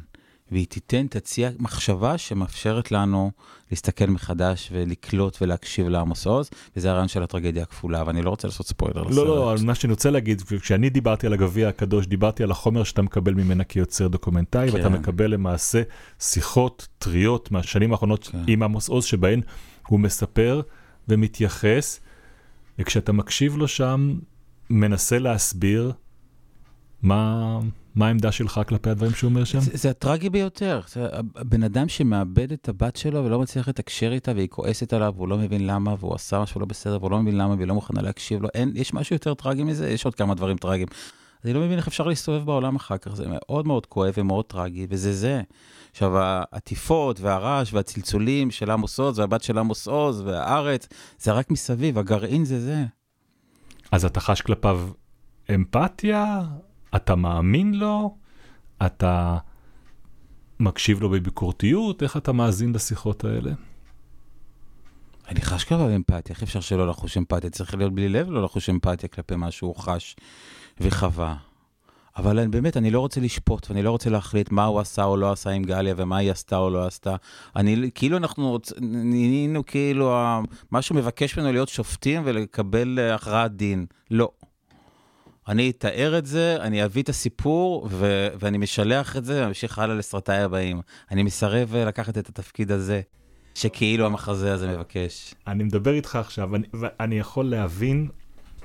והיא תיתן, תציע מחשבה שמאפשרת לנו להסתכל מחדש ולקלוט ולהקשיב לעמוס עוז, וזה הרעיון של הטרגדיה הכפולה, ואני לא רוצה לעשות ספוילר לסרט. לא, לא, מה שאני רוצה להגיד, כשאני דיברתי על הגביע הקדוש, דיברתי על החומר שאתה מקבל ממנה כיוצר דוקומנטרי, כן. ואתה מקבל למעשה שיחות טריות מהשנים האחרונות כן. עם עמוס עוז, שבהן הוא מספר ומתייחס, וכשאתה מקשיב לו שם, מנסה להסביר מה, מה העמדה שלך כלפי הדברים שהוא אומר שם. זה, זה הטרגי ביותר. זה הבן אדם שמאבד את הבת שלו ולא מצליח לתקשר איתה והיא כועסת עליו והוא לא מבין למה והוא עשה משהו לא בסדר והוא לא מבין למה והיא לא מוכנה להקשיב לו. אין, יש משהו יותר טרגי מזה? יש עוד כמה דברים טרגיים. אני לא מבין איך אפשר להסתובב בעולם אחר כך, זה מאוד מאוד כואב ומאוד טרגי, וזה זה. עכשיו, העטיפות והרעש והצלצולים של עמוס עוז והבת של עמוס עוז והארץ, זה רק מסביב, הגרעין זה זה. אז אתה חש כלפיו אמפתיה? אתה מאמין לו? אתה מקשיב לו בביקורתיות? איך אתה מאזין לשיחות האלה? אני חש כלפיו אמפתיה, איך אפשר שלא לחוש אמפתיה? צריך להיות בלי לב לא לחוש אמפתיה כלפי מה שהוא חש וחווה. אבל אני, באמת, אני לא רוצה לשפוט, ואני לא רוצה להחליט מה הוא עשה או לא עשה עם גליה, ומה היא עשתה או לא עשתה. אני, כאילו אנחנו. נהיינו כאילו, משהו מבקש ממנו להיות שופטים ולקבל הכרעת דין. לא. אני אתאר את זה, אני אביא את הסיפור, ו- ואני משלח את זה, ואמשיך הלאה לסרטיי הבאים. אני מסרב אה, לקחת את התפקיד הזה, שכאילו המחזה הזה מבקש. אני מדבר איתך עכשיו, אני, ואני יכול להבין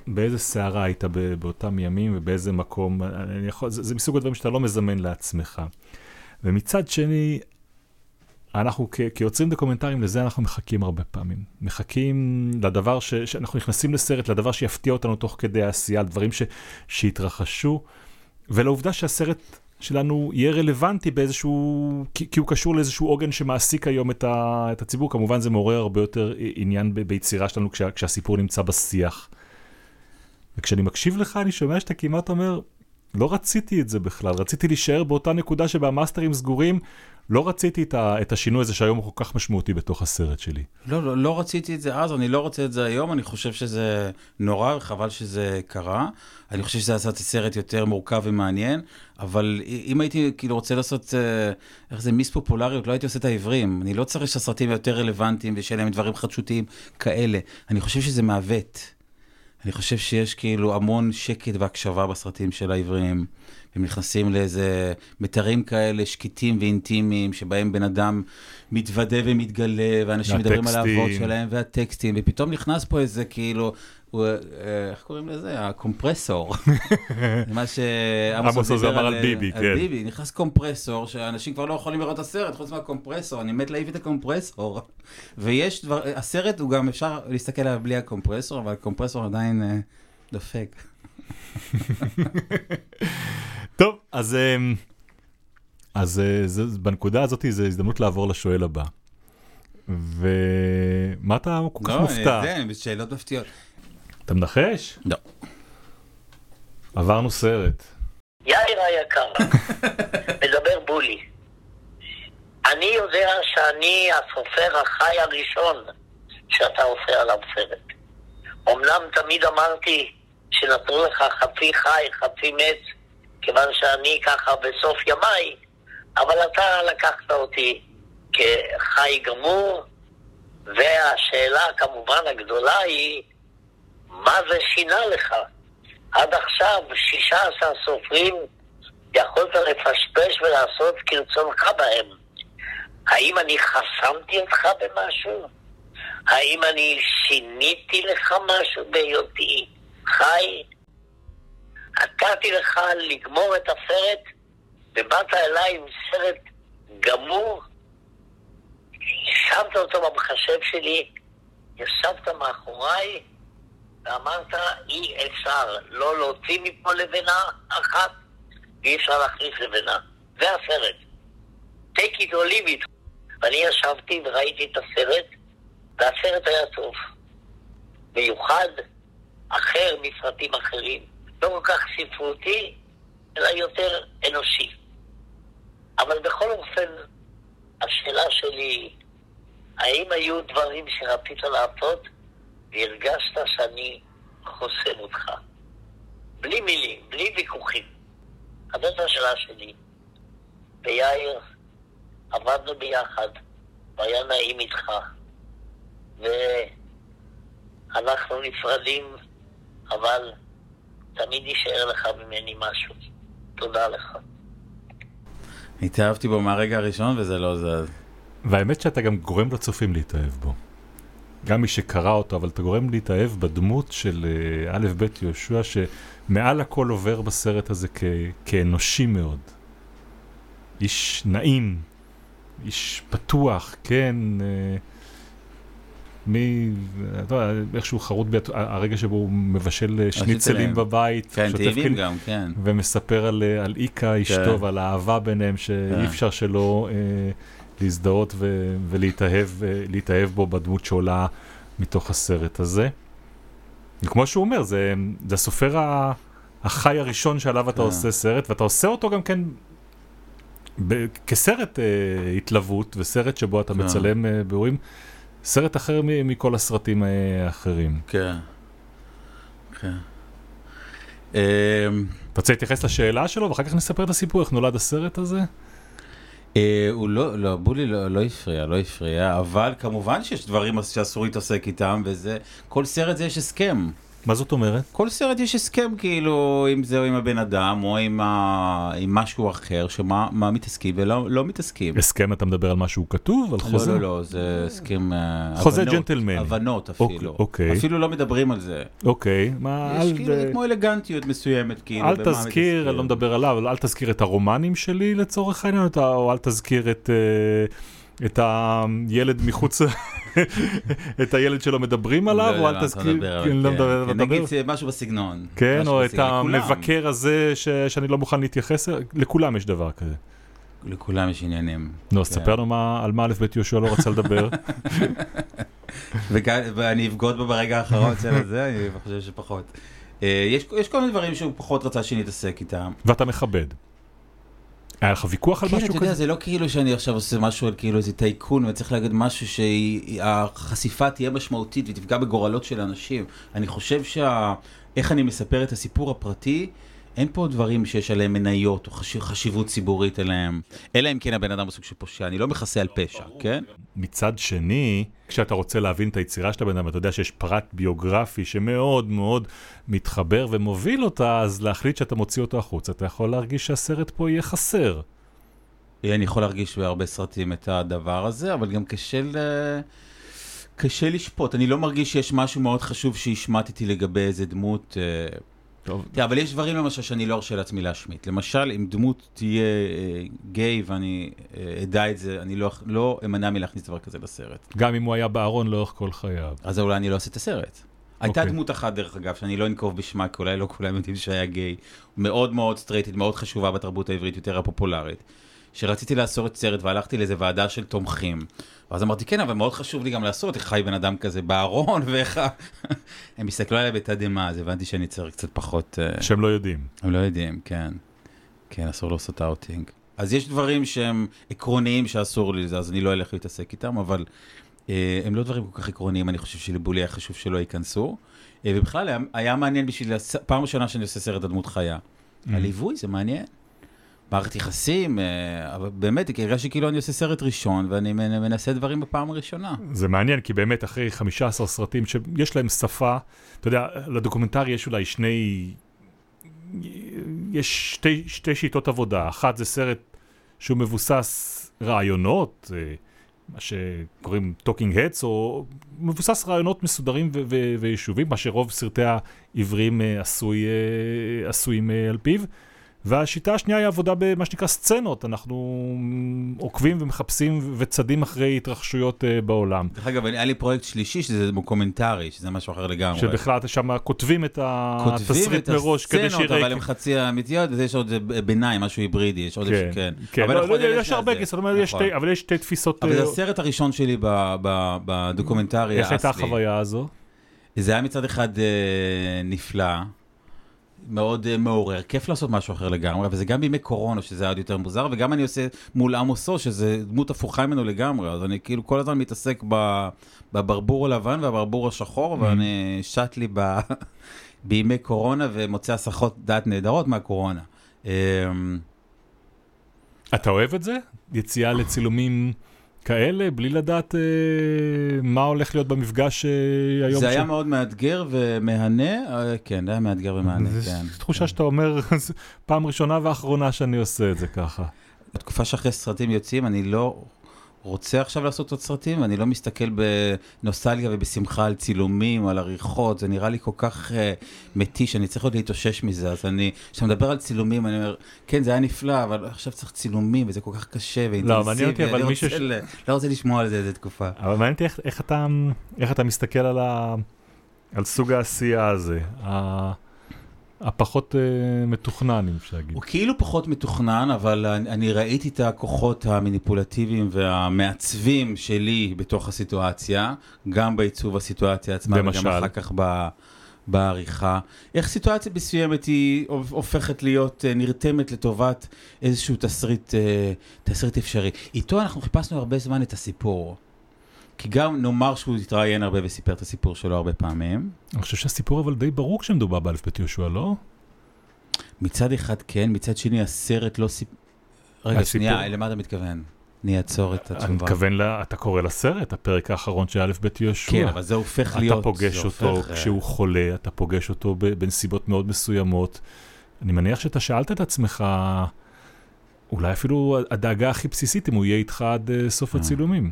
באיזה סערה היית באותם ימים ובאיזה מקום, יכול, זה, זה מסוג הדברים שאתה לא מזמן לעצמך. ומצד שני, אנחנו כיוצרים דוקומנטריים, לזה אנחנו מחכים הרבה פעמים. מחכים לדבר ש, שאנחנו נכנסים לסרט, לדבר שיפתיע אותנו תוך כדי העשייה, לדברים ש, שהתרחשו, ולעובדה שהסרט שלנו יהיה רלוונטי באיזשהו, כי, כי הוא קשור לאיזשהו עוגן שמעסיק היום את, ה, את הציבור, כמובן זה מעורר הרבה יותר עניין ב, ביצירה שלנו כשה, כשהסיפור נמצא בשיח. וכשאני מקשיב לך, אני שומע שאתה כמעט אומר, לא רציתי את זה בכלל, רציתי להישאר באותה נקודה שבה המאסטרים סגורים, לא רציתי את, ה, את השינוי הזה שהיום הוא כל כך משמעותי בתוך הסרט שלי. לא, לא, לא רציתי את זה אז, אני לא רוצה את זה היום, אני חושב שזה נורא, וחבל שזה קרה. אני חושב שזה עשה את הסרט יותר מורכב ומעניין, אבל אם הייתי כאילו רוצה לעשות, אה, איך זה, מיס פופולריות, לא הייתי עושה את העברים. אני לא צריך שהסרטים יותר רלוונטיים ושיהיה להם דברים חדשותיים כאלה. אני חושב שזה מעוות. אני חושב שיש כאילו המון שקט והקשבה בסרטים של העבריים. הם נכנסים לאיזה מיתרים כאלה שקטים ואינטימיים, שבהם בן אדם מתוודה ומתגלה, ואנשים מדברים על. האבות שלהם, והטקסטים, ופתאום נכנס פה איזה כאילו, הוא, אה, איך קוראים לזה? הקומפרסור. מה שעמוס עמוס עוז דיבר אמר על ביבי, על כן. ביבי, נכנס קומפרסור, שאנשים כבר לא יכולים לראות את הסרט, חוץ מהקומפרסור, אני מת להעיף את הקומפרסור. ויש דבר, הסרט הוא גם אפשר להסתכל עליו בלי הקומפרסור, אבל הקומפרסור עדיין אה, דופק. טוב, אז, אמ, אז אה, זה, בנקודה הזאת זו הזדמנות לעבור לשואל הבא. ומה אתה כל כך מופתע? לא, זה, שאלות מפתיעות. אתה מנחש? לא. עברנו סרט. יאיר היקר, מדבר בולי. אני יודע שאני הסופר החי הראשון שאתה עושה עליו סרט. אמנם תמיד אמרתי שנתנו לך חצי חי, חצי מת, כיוון שאני ככה בסוף ימיי, אבל אתה לקחת אותי כחי גמור, והשאלה כמובן הגדולה היא, מה זה שינה לך? עד עכשיו 16 סופרים יכולת לפשפש ולעשות כרצונך בהם. האם אני חסמתי אותך במשהו? האם אני שיניתי לך משהו בהיותי חי? נתתי לך לגמור את הסרט, ובאת אליי עם סרט גמור, שמת אותו במחשב שלי, ישבת מאחוריי ואמרת, אי אפשר לא להוציא מפה לבנה אחת, ואי אפשר להכניס לבנה. זה הסרט. take it or leave it. ואני ישבתי וראיתי את הסרט, והסרט היה טוב. מיוחד, אחר מסרטים אחרים. לא כל כך ספרותי, אלא יותר אנושי. אבל בכל אופן, השאלה שלי האם היו דברים שרצית לעשות והרגשת שאני חוסם אותך? בלי מילים, בלי ויכוחים. אז זאת השאלה שלי. ויאיר, עבדנו ביחד, והיה נעים איתך, ואנחנו נפרדים, אבל תמיד יישאר לך ממני משהו. תודה לך. התאהבתי בו מהרגע הראשון וזה לא זז. והאמת שאתה גם גורם לצופים להתאהב בו. גם מי שקרא אותו, אבל אתה גורם להתאהב בדמות של אה, א' ב' יהושע, שמעל הכל עובר בסרט הזה כ- כאנושי מאוד. איש נעים, איש פתוח, כן, אה, מי, אתה יודע, איכשהו חרוט ביד, הרגע שבו הוא מבשל אה, שניצלים בבית, כן, טעימים גם, כן. ומספר על, על איקה אשתו כן. ועל האהבה ביניהם, שאי. אפשר שלא אה, להזדהות ו, ולהתאהב אה, בו בדמות שעולה מתוך הסרט הזה. וכמו שהוא אומר, זה, זה הסופר ה- החי הראשון שעליו אתה כן. עושה סרט, ואתה עושה אותו גם כן ב, כסרט אה, התלוות, וסרט שבו אתה כן. מצלם אה, באירועים, סרט אחר מ, מכל הסרטים האחרים. כן. כן. אתה רוצה להתייחס לשאלה שלו, ואחר כך נספר את הסיפור, איך נולד הסרט הזה? אה, הוא לא, לא, בולי לא, לא הפריע, לא הפריע, אבל כמובן שיש דברים שאסור להתעסק איתם, וזה, כל סרט זה יש הסכם. מה זאת אומרת? כל סרט יש הסכם, כאילו, אם זה או עם הבן אדם, או עם, ה... עם משהו אחר, שמה מה מתעסקים ולא לא מתעסקים. הסכם אתה מדבר על משהו כתוב? על לא, חוזה? לא, לא, זה הסכם... אה, חוזה הבנות, ג'נטלמני. הבנות אוקיי, אפילו. אוקיי. אפילו לא מדברים על זה. אוקיי, מה, יש אל, כאילו, זה כמו אלגנטיות מסוימת, כאילו. אל תזכיר. אני לא מדבר עליו, אל תזכיר את הרומנים שלי לצורך העניין, או אל תזכיר את, אה, את הילד מחוץ, את הילד שלא מדברים עליו, לא או יודע אל מה אתה תזכיר, אבל כן, לא. מדבר, כן, מדבר- נגיד משהו בסגנון. כן, או את. המבקר הזה שאני לא מוכן להתייחס, לכולם יש דבר כזה. לכולם יש עניינים. נו, אז. תספר לנו על מה א' ב' יהושע לא רצה לדבר. ואני אבגוד בו ברגע האחרון של זה, אני חושב שפחות. אה, יש כל מיני דברים שהוא פחות רצה שנתעסק איתם. ואתה מכבד. היה לך ויכוח על כן, משהו אתה כזה? יודע, זה לא כאילו שאני עכשיו עושה משהו על כאילו איזה טייקון וצריך להגיד משהו שהחשיפה תהיה משמעותית ותפגע בגורלות של אנשים. אני חושב שה... איך אני מספר את הסיפור הפרטי, אין פה דברים שיש עליהם מניות או חש... חשיבות ציבורית עליהם. אלא אם כן הבן אדם הוא סוג של פושע, אני לא מכסה על פשע, כן? מצד שני, כשאתה רוצה להבין את היצירה של הבן אדם, אתה יודע שיש פרט ביוגרפי שמאוד מאוד מתחבר ומוביל אותה, אז להחליט שאתה מוציא אותו החוצה, אתה יכול להרגיש שהסרט פה יהיה חסר. אני יכול להרגיש בהרבה סרטים את הדבר הזה, אבל גם קשה ל... קשה לשפוט. אני לא מרגיש שיש משהו מאוד חשוב שהשמטתי לגבי איזה דמות. טוב, תראה, אבל יש דברים למשל שאני לא ארשה לעצמי להשמיט. למשל, אם דמות תהיה אה, גיי ואני אה, אדע את זה, אני לא, לא אמנע מלהכניס דבר כזה לסרט. גם אם הוא היה בארון לאורך כל חייו. אז אולי אני לא אעשה את הסרט. הייתה אוקיי. דמות אחת, דרך אגב, שאני לא אנקוב בשמה, כי אולי לא כולם יודעים שהיה גיי, מאוד מאוד סטרייטית, מאוד חשובה בתרבות העברית, יותר הפופולרית. שרציתי לעשות סרט והלכתי לאיזה ועדה של תומכים. ואז אמרתי, כן, אבל מאוד חשוב לי גם לעשות איך חי בן אדם כזה בארון, ואיך... ה-" הם הסתכלו עליי בתדהמה, אז הבנתי שאני צריך קצת פחות... אה, שהם לא יודעים. הם לא יודעים, כן. כן, אסור לעשות אאוטינג. אז יש דברים שהם עקרוניים שאסור לי, אז אני לא אלך להתעסק איתם, אבל אה, הם לא דברים כל כך עקרוניים, אני חושב שלבולי היה חשוב שלא ייכנסו. אה, ובכלל היה, היה מעניין בשביל, פעם ראשונה שאני עושה סרט על דמות חיה. Mm. הליווי זה מעניין. מערכת יחסים, אה, אבל באמת, כי הרגשתי כאילו אני עושה סרט ראשון, ואני מנ- מנסה דברים בפעם הראשונה. זה מעניין, כי באמת אחרי 15 סרטים שיש להם שפה, אתה יודע, לדוקומנטרי יש אולי שני... יש שתי, שתי שיטות עבודה. אחת זה סרט שהוא מבוסס רעיונות, מה שקוראים Talking Heads, או מבוסס רעיונות מסודרים ו- ו- ויישובים, מה שרוב סרטי העבריים אה, עשוי, אה, עשויים על פיו. והשיטה השנייה היא עבודה במה שנקרא סצנות, אנחנו עוקבים ומחפשים וצדים אחרי התרחשויות אה, בעולם. דרך אגב, היה לי פרויקט שלישי, שזה דוקומנטרי, שזה משהו אחר לגמרי. שבכלל שם כותבים את כותבים התסריט את מראש כדי הסצנות, שיראה... אבל הן חצי אמיתיות, ויש עוד ביניים, משהו היברידי, יש עוד כן, כן. כן, אבל לא, לא, יש הרבה זה. אבל יש נכון. שתי- אבל יש שתי תפיסות... אבל זה אה, הסרט הראשון שלי בדוקומנטרי איך הייתה האסלי. החוויה הזו? זה היה מצד אחד אה, נפלא, מאוד אה, מעורר, כיף לעשות משהו אחר לגמרי, וזה גם בימי קורונה, שזה היה עוד יותר מוזר, וגם אני עושה מול עמוסו, שזה דמות הפוכה ממנו לגמרי, אז אני כאילו כל הזמן מתעסק ב- בברבור הלבן והברבור השחור, ואני שט לי ב... בימי קורונה ומוצא הסחות דעת נהדרות מהקורונה. אה, אתה אוהב את זה? יציאה לצילומים כאלה, בלי לדעת אה, מה הולך להיות במפגש אה, היום? זה ש- היה מאוד מאתגר ומהנה, אה, כן, זה היה מאתגר ומהנה, זה כן. תחושה שאתה אומר, "זו פעם ראשונה ואחרונה שאני עושה את זה ככה. בתקופה שאחרי סרטים יוצאים, אני לא רוצה עכשיו לעשות עוד סרטים, ואני לא מסתכל בנוסטלגיה ובשמחה על צילומים, על עריכות, זה נראה לי כל כך uh, מתיש, אני צריך עוד להתאושש מזה, אז אני, כשאתה מדבר על צילומים, אני אומר, כן, זה היה נפלא, אבל עכשיו צריך צילומים, וזה כל כך קשה ואינטנסיבי, מעניין אותי, אבל אני מישהו ש- ל- לא רוצה לשמוע על זה איזה תקופה. אבל מעניין אותי איך, איך, אתה, איך אתה מסתכל על, ה, על סוג העשייה הזה, ה, הפחות אה, מתוכנן, אם אפשר להגיד. הוא כאילו פחות מתוכנן, אבל אני, אני ראיתי את הכוחות המניפולטיביים והמעצבים שלי בתוך הסיטואציה, גם בעיצוב הסיטואציה עצמה, למשל? וגם אחר כך ב, בעריכה. איך סיטואציה מסוימת היא הופכת להיות אה, נרתמת לטובת איזשהו תסריט, אה, תסריט אפשרי. איתו אנחנו חיפשנו הרבה זמן את הסיפור. כי גם נאמר שהוא התראיין הרבה וסיפר את הסיפור שלו הרבה פעמים. אני חושב שהסיפור אבל די ברור כשמדובר באלף בית יהושע, לא? מצד אחד כן, מצד שני הסרט לא סיפ... רגע, הסיפור- שנייה, למה אתה מתכוון? אני אעצור את התשובה. אני מתכוון, לה, אתה קורא לסרט, הפרק האחרון של אלף בית יהושע. כן, אבל זה הופך להיות... אתה פוגש אותו הופך, אה, כשהוא חולה, אתה פוגש אותו בנסיבות מאוד מסוימות. אני מניח שאתה שאלת את עצמך, אולי אפילו הדאגה הכי בסיסית אם הוא יהיה איתך עד אה, סוף אה. הצילומים.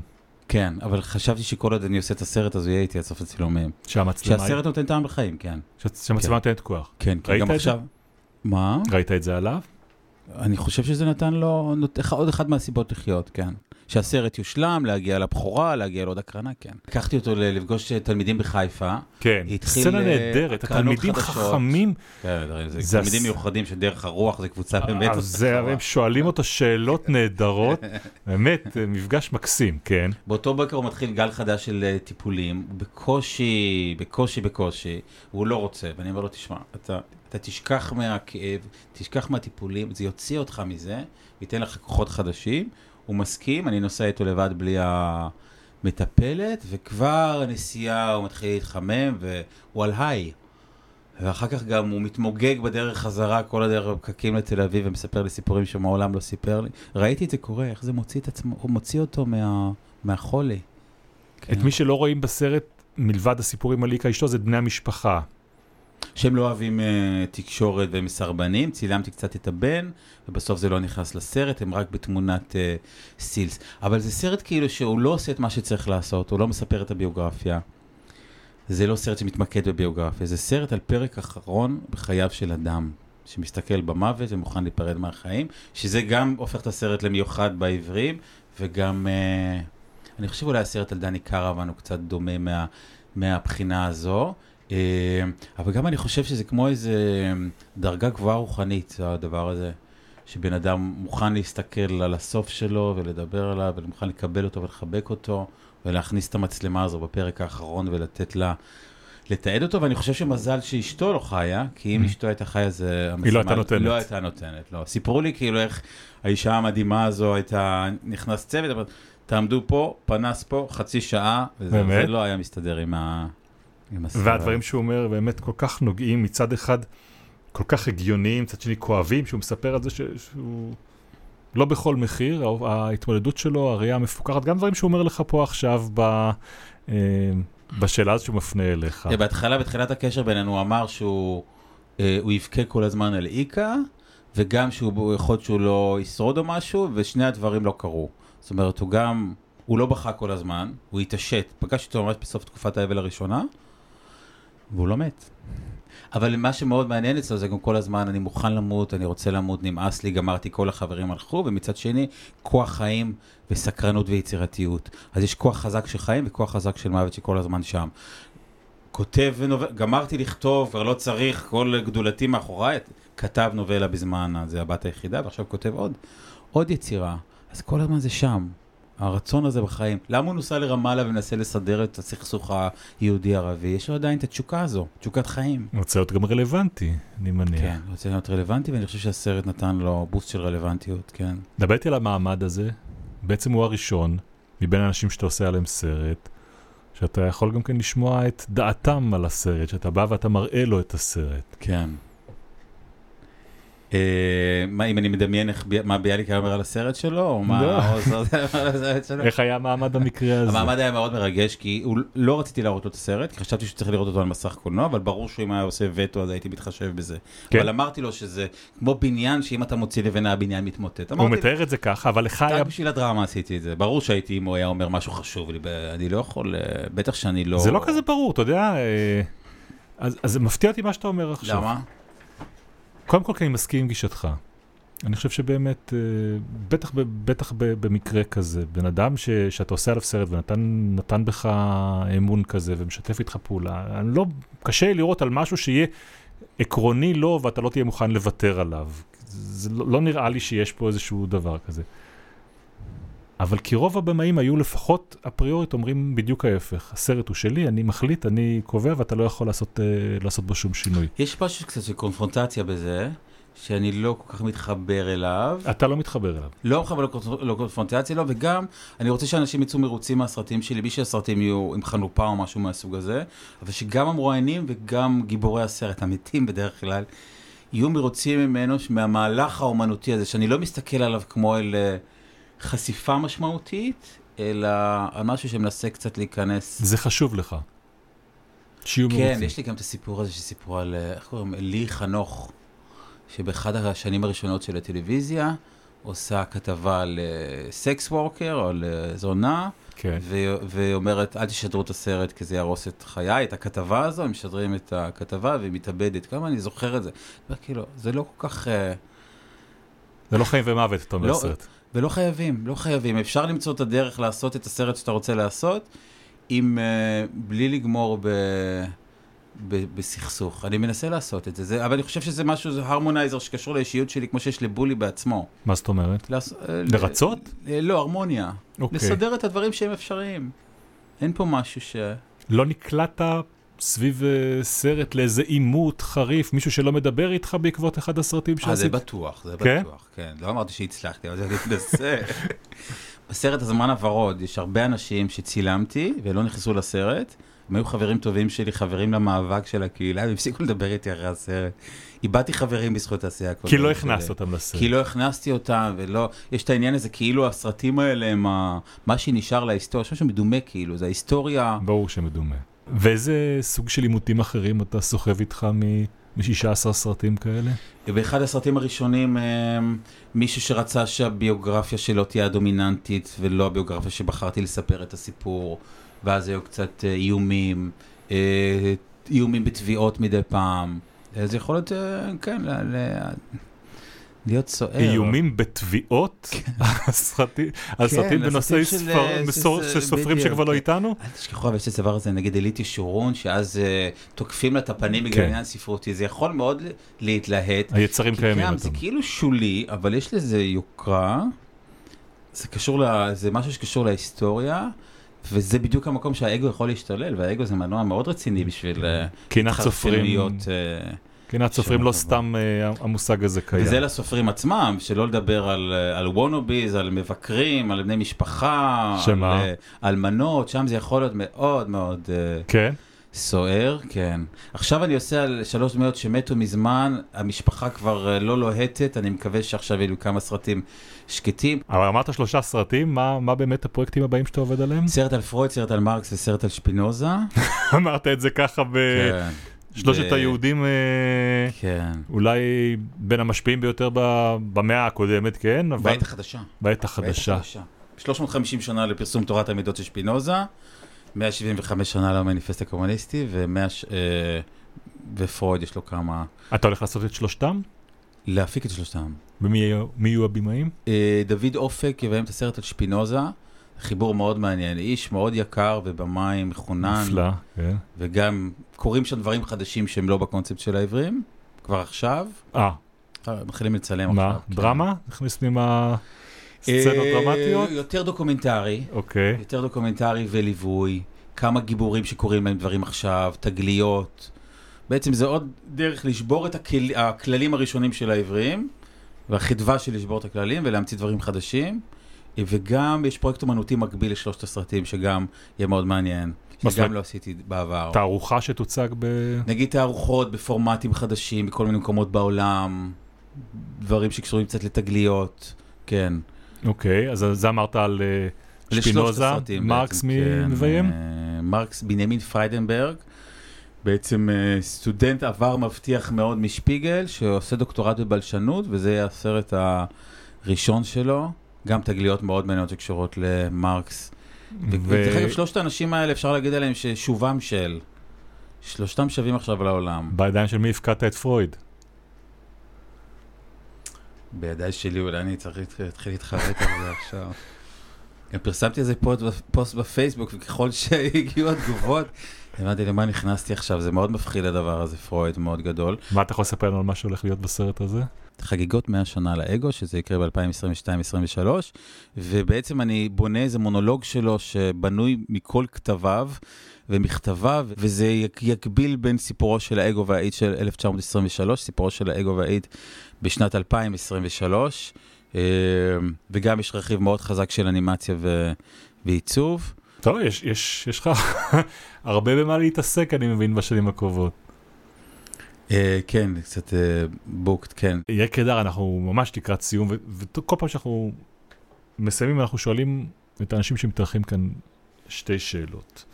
כן, אבל חשבתי שכל עוד אני עושה את הסרט, אז הוא יהיה איתי עד סוף הצילומים. שהמצלמה, שהסרט נותן טעם בחיים, כן. שהמצלמה נותנת כוח. כן, ראית גם? עכשיו... מה? ראית את זה עליו? אני חושב שזה נתן לו עוד אחת מהסיבות לחיות, כן. שהסרט יושלם, להגיע לבכורה, להגיע לעוד הקרנה, כן. לקחתי אותו לפגוש תלמידים בחיפה. כן, סצנה אה, נהדרת, התלמידים. חכמים, כן, זה זה תלמידים הס- מיוחדים של דרך הרוח, זו קבוצה באמת... אז זה, הם שואלים אותו שאלות נהדרות, באמת, אה, מפגש מקסים, כן. באותו בוקר הוא מתחיל גל חדש של אה, טיפולים, בקושי, בקושי, בקושי, והוא לא רוצה, ואני אומר לו, תשמע, אתה, אתה תשכח מהכאב, תשכח מהטיפולים, זה יוציא אותך מזה, ייתן לך כוחות חדשים, הוא מסכים, אני נוסע איתו לבד בלי המטפלת, וכבר הנסיעה הוא מתחיל להתחמם, והוא על היי. ואחר כך גם הוא מתמוגג בדרך חזרה, כל הדרך בפקקים לתל אביב, ומספר לי סיפורים שמעולם לא סיפר לי. ראיתי את זה קורה, איך זה מוציא את עצמו, הוא מוציא אותו מה, מהחולי. כן. את מי שלא רואים בסרט, מלבד הסיפורים על ליקה אשתו, זה בני המשפחה. שהם לא אוהבים uh, תקשורת והם מסרבנים, צילמתי קצת את הבן, ובסוף זה לא נכנס לסרט, הם רק בתמונת uh, סילס. אבל זה סרט כאילו שהוא לא עושה את מה שצריך לעשות, הוא לא מספר את הביוגרפיה. זה לא סרט שמתמקד בביוגרפיה, זה סרט על פרק אחרון בחייו של אדם, שמסתכל במוות ומוכן להיפרד מהחיים, שזה גם הופך את הסרט למיוחד בעברים, וגם, uh, אני חושב אולי הסרט על דני קרוון הוא קצת דומה מה, מהבחינה הזו. אה, אבל גם אני חושב שזה כמו איזה דרגה גבוהה רוחנית, הדבר הזה. שבן אדם מוכן להסתכל על הסוף שלו ולדבר עליו, ומוכן לקבל אותו ולחבק אותו, ולהכניס את המצלמה הזו בפרק האחרון ולתת לה, לתעד אותו, ואני חושב שמזל שאשתו לא חיה, כי אם Mhm. אשתו הייתה חיה, זה... היא לא הייתה נותנת. לא הייתה נותנת, לא. סיפרו לי כאילו איך האישה המדהימה הזו הייתה, נכנס צוות, אבל תעמדו פה, פנס פה, חצי שעה, וזה לא היה מסתדר עם ה... והדברים שהוא אומר באמת כל כך נוגעים מצד אחד, כל כך הגיוניים, מצד שני כואבים, שהוא מספר על זה ש... שהוא לא בכל מחיר, ההתמודדות שלו, הראייה המפוקחת, גם דברים שהוא אומר לך פה עכשיו ב... אה, בשאלה הזו שהוא מפנה אליך. אה, בהתחלה, בתחילת הקשר בינינו, הוא אמר שהוא אה, הוא יבכה כל הזמן על איקה, וגם שהוא יכול להיות שהוא לא ישרוד או משהו, ושני הדברים לא קרו. זאת אומרת, הוא גם, הוא לא בכה כל הזמן, הוא התעשת. פגשתי אותו ממש בסוף תקופת האבל הראשונה, והוא לא מת. אבל מה שמאוד מעניין אצלו זה גם כל הזמן, אני מוכן למות, אני רוצה למות, נמאס לי, גמרתי, כל החברים הלכו, ומצד שני, כוח חיים וסקרנות ויצירתיות. אז יש כוח חזק של חיים וכוח חזק של מוות שכל הזמן שם. כותב ונובל, גמרתי לכתוב, כבר לא צריך, כל גדולתי מאחוריי, כתב נובלה בזמן, זה הבת היחידה, ועכשיו כותב עוד, עוד יצירה. אז כל הזמן זה שם, הרצון הזה בחיים. למה הוא נוסע לרמאללה ומנסה לסדר את הסכסוך היהודי-ערבי? יש לו עדיין את התשוקה הזו, תשוקת חיים. הוא רוצה להיות גם רלוונטי, אני מניח. כן, הוא רוצה להיות רלוונטי, ואני חושב שהסרט נתן לו בוסט של רלוונטיות, כן. דבר איתי על המעמד הזה, בעצם הוא הראשון מבין האנשים שאתה עושה עליהם סרט, שאתה יכול גם כן לשמוע את דעתם על הסרט, שאתה בא ואתה מראה לו את הסרט. כן. אה, מה, אם אני מדמיין מה ביאליק היה אומר על הסרט שלו, או מה. עוז היה אומר על הסרט שלו? איך היה המעמד במקרה הזה? המעמד היה מאוד מרגש, כי לא רציתי להראות לו את הסרט, כי חשבתי שצריך לראות אותו על מסך קולנוע, אבל ברור שאם היה עושה וטו אז הייתי מתחשב בזה. כן. אבל אמרתי לו שזה כמו בניין, שאם אתה מוציא לבנה הבניין מתמוטט. הוא מתאר את זה ככה, אבל לך היה... רק בשביל הדרמה עשיתי את זה. ברור שהייתי, אם הוא היה אומר משהו חשוב לי, אני לא יכול, אה, בטח שאני לא... זה לא כזה ברור, אתה יודע, אה, אז אז זה מפתיע אותי מה שאתה אומר עכשיו. למה? קודם כל כי אני מסכים עם גישתך. אני חושב שבאמת, אה, בטח, בטח במקרה כזה, בן אדם ש, שאתה עושה עליו סרט ונתן נתן בך אמון כזה ומשתף איתך פעולה, אני לא, קשה לי לראות על משהו שיהיה עקרוני לו ואתה לא תהיה מוכן לוותר עליו. זה לא, לא נראה לי שיש פה איזשהו דבר כזה. אבל כי רוב הבמאים היו לפחות אפריורית אומרים בדיוק ההפך. הסרט הוא שלי, אני מחליט, אני קובע ואתה לא יכול לעשות, אה, לעשות בו שום שינוי. יש משהו קצת של קונפרונטציה בזה, שאני לא כל כך מתחבר אליו. אתה לא מתחבר אליו. לא מחבר לקונפ- לקונפרונטציה לא, וגם אני רוצה שאנשים יצאו מרוצים מהסרטים שלי, בלי שהסרטים יהיו עם חנופה או משהו מהסוג הזה, אבל שגם המרואיינים וגם גיבורי הסרט, המתים בדרך כלל, יהיו מרוצים ממנו, מהמהלך האומנותי הזה, שאני לא מסתכל עליו כמו אל אה, חשיפה משמעותית, אלא על משהו שמנסה קצת להיכנס. זה חשוב לך. שיהיו כן, מרוצים. יש לי גם את הסיפור הזה שסיפרו על, אה, איך קוראים? לי חנוך, שבאחד השנים הראשונות של הטלוויזיה, עושה כתבה על אה, סקס וורקר, או על אה, זונה, כן. ו- ואומרת, אל תשדרו את הסרט כי זה יהרוס את חיי, את הכתבה הזו, הם משדרים את הכתבה והיא מתאבדת. כמה אני זוכר את זה. וכאילו, זה לא כל כך... אה, זה לא חיים ומוות, אתה אומר לא, סרט. ולא חייבים, לא חייבים. אפשר למצוא את הדרך לעשות את הסרט שאתה רוצה לעשות, עם, uh, בלי לגמור ב, ב, בסכסוך. אני מנסה לעשות את זה, זה, אבל אני חושב שזה משהו, זה הרמונייזר שקשור לאישיות שלי, כמו שיש לבולי בעצמו. מה זאת אומרת? לעש, אה, לרצות? ל, אה, לא, הרמוניה. אוקיי. לסדר את הדברים שהם אפשריים. אין פה משהו ש... לא נקלעת סביב אה, סרט לאיזה עימות חריף, מישהו שלא מדבר איתך בעקבות אחד הסרטים אה, זה שעשית? בטוח, זה כן? בטוח, כן. לא אמרתי שהצלחתי, אבל זה מתנשא. בסרט הזמן הוורוד יש הרבה אנשים שצילמתי ולא נכנסו לסרט. הם היו חברים טובים שלי, חברים למאבק של הקהילה, והם הפסיקו לדבר איתי אחרי הסרט. איבדתי חברים בזכות העשייה כי לא. הכנסת אותם לסרט. כי לא הכנסתי אותם, ולא... יש את העניין הזה, כאילו הסרטים האלה הם ה... מה שנשאר להיסטוריה, יש משהו מדומה כאילו, זה ההיסטוריה... ברור שמדומה. ואיזה סוג של עימותים אחרים אתה סוחב איתך מ-16 סרטים כאלה? באחד הסרטים הראשונים, אמ, מישהו שרצה שהביוגרפיה שלו תהיה הדומיננטית, ולא הביוגרפיה שבחרתי לספר את הסיפור, ואז היו קצת אה, איומים, אה, איומים בתביעות מדי פעם. אה, זה יכול להיות, אה, כן, להיות סוער. איומים בתביעות? הסרטים- על סרטים בנושאי הסרטים של, ספר- אה, סופרים שכבר לא כן. איתנו? אל תשכחו, אבל יש את הדבר הזה, נגיד אליטי שורון, שאז אה, תוקפים לה את הפנים בגלל כן. עניין ספרותי, זה יכול מאוד להתלהט. היצרים קיימים. זה. כאילו שולי, אבל יש לזה יוקרה. זה קשור ל... זה משהו שקשור להיסטוריה, וזה בדיוק המקום שהאגו יכול להשתולל, והאגו זה מנוע מאוד רציני בשביל אה, קנאת סופרים. התחרפנויות, אה, קנאת סופרים לא סתם אה, המושג הזה קיים. וזה לסופרים עצמם, שלא לדבר על, אה, על וונוביז, על מבקרים, על בני משפחה, שמה? על אה, אלמנות, שם זה יכול להיות מאוד מאוד כן? סוער, כן. עכשיו אני עושה על שלוש דמויות שמתו מזמן, המשפחה כבר לא לוהטת, אני מקווה שעכשיו יהיו כמה סרטים שקטים. אבל אמרת שלושה סרטים, מה, מה באמת הפרויקטים הבאים שאתה עובד עליהם? סרט על פרויד, סרט על מרקס וסרט על שפינוזה. אמרת את זה ככה בשלושת ב- היהודים, אה, כן. אולי בין המשפיעים ביותר ב- במאה הקודמת, כן? אבל בעת החדשה. בעת החדשה. 350 שנה לפרסום תורת המידות של שפינוזה, 175 שנה למניפסט הקומוניסטי, ו-100 ש... אה, ופרויד יש לו כמה... אתה הולך לעשות את שלושתם? להפיק את שלושתם. ומי יהיו- הבמאים? אה, דוד אופק יביים את הסרט על שפינוזה, חיבור מאוד מעניין, איש מאוד יקר ובמאי מחונן, נפלא, כן. וגם קורים שם דברים חדשים שהם לא בקונספט של העברים, כבר עכשיו, אה, אה, מתחילים לצלם מה? עכשיו. כן. דרמה? נכניס פנימה סצנות אה, דרמטיות? יותר דוקומנטרי. אוקיי. יותר דוקומנטרי וליווי, כמה גיבורים שקורים להם דברים עכשיו, תגליות. בעצם זה עוד דרך לשבור את הכל... הכללים הראשונים של העבריים, והחדווה של לשבור את הכללים ולהמציא דברים חדשים. וגם יש פרויקט אומנותי מקביל לשלושת הסרטים, שגם יהיה מאוד מעניין, מה שגם? לא עשיתי בעבר. תערוכה שתוצג ב... נגיד תערוכות בפורמטים חדשים, בכל מיני מקומות בעולם, דברים שקשורים קצת לתגליות, כן. אוקיי, אז זה אמרת על אה, שפינוזה, מרקס כן, מי ביים? אה, מרקס בנימין פריידנברג, בעצם אה, סטודנט עברי מבטיח מאוד משפיגל, שעושה דוקטורט בבלשנות, וזה יהיה הסרט הראשון שלו. גם תגליות מאוד מעניינות שקשורות למרקס. ודרך אגב, שלושת האנשים האלה, אפשר להגיד עליהם ששובם של. שלושתם שווים עכשיו לעולם. בידיים של מי הפקדת את פרויד? בידיי שלי, אולי אני צריך להתחיל להתחרט על זה עכשיו. גם פרסמתי איזה פוסט בפייסבוק, וככל שהגיעו התגובות, הבנתי למה נכנסתי עכשיו, זה מאוד מפחיד הדבר הזה, פרויד מאוד גדול. מה אתה יכול לספר לנו על מה שהולך להיות בסרט הזה? חגיגות 100 שנה לאגו, שזה יקרה ב-2022-2023, ובעצם אני בונה איזה מונולוג שלו שבנוי מכל כתביו ומכתביו, וזה יק- יקביל בין סיפורו של האגו והאיד של 1923, סיפורו של האגו והאיד בשנת 2023, אה, וגם יש רכיב מאוד חזק של אנימציה ו... ועיצוב. טוב, יש, יש, יש לך הרבה במה להתעסק, אני מבין, בשנים הקרובות. אה, כן, קצת בוקט, כן. יהיה קדר, אנחנו ממש לקראת סיום, וכל פעם שאנחנו מסיימים, אנחנו שואלים את האנשים שמתארחים כאן שתי שאלות.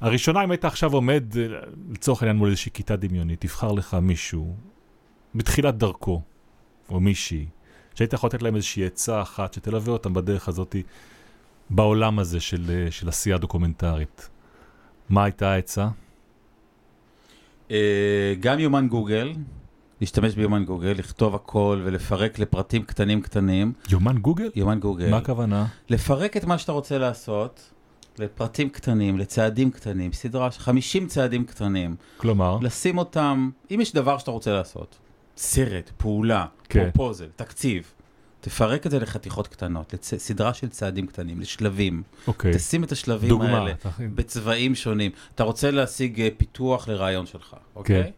הראשונה, אם היית עכשיו עומד, אה, לצורך העניין, מול איזושהי כיתה דמיונית, תבחר לך מישהו בתחילת דרכו, או מישהי, שהיית יכול לתת להם איזושהי עצה אחת שתלווה אותם בדרך הזאת, בעולם הזה של, אה, של עשייה דוקומנטרית. מה הייתה העצה? אה, גם יומן גוגל, להשתמש ביומן גוגל, לכתוב הכל ולפרק לפרטים קטנים קטנים. יומן גוגל? יומן גוגל. מה הכוונה? לפרק את מה שאתה רוצה לעשות לפרטים קטנים, לצעדים קטנים, סדרה של 50 צעדים קטנים. כלומר, לשים אותם, אם יש דבר שאתה רוצה לעשות, סרט, פעולה, כן. פרופוזל, תקציב, תפרק את זה לחתיכות קטנות, לסדרה של צעדים קטנים, לשלבים. אוקיי. תשים את השלבים דוגמה. האלה אתה- בצבעים שונים. אתה רוצה להשיג אה, פיתוח לרעיון שלך, אוקיי? כן.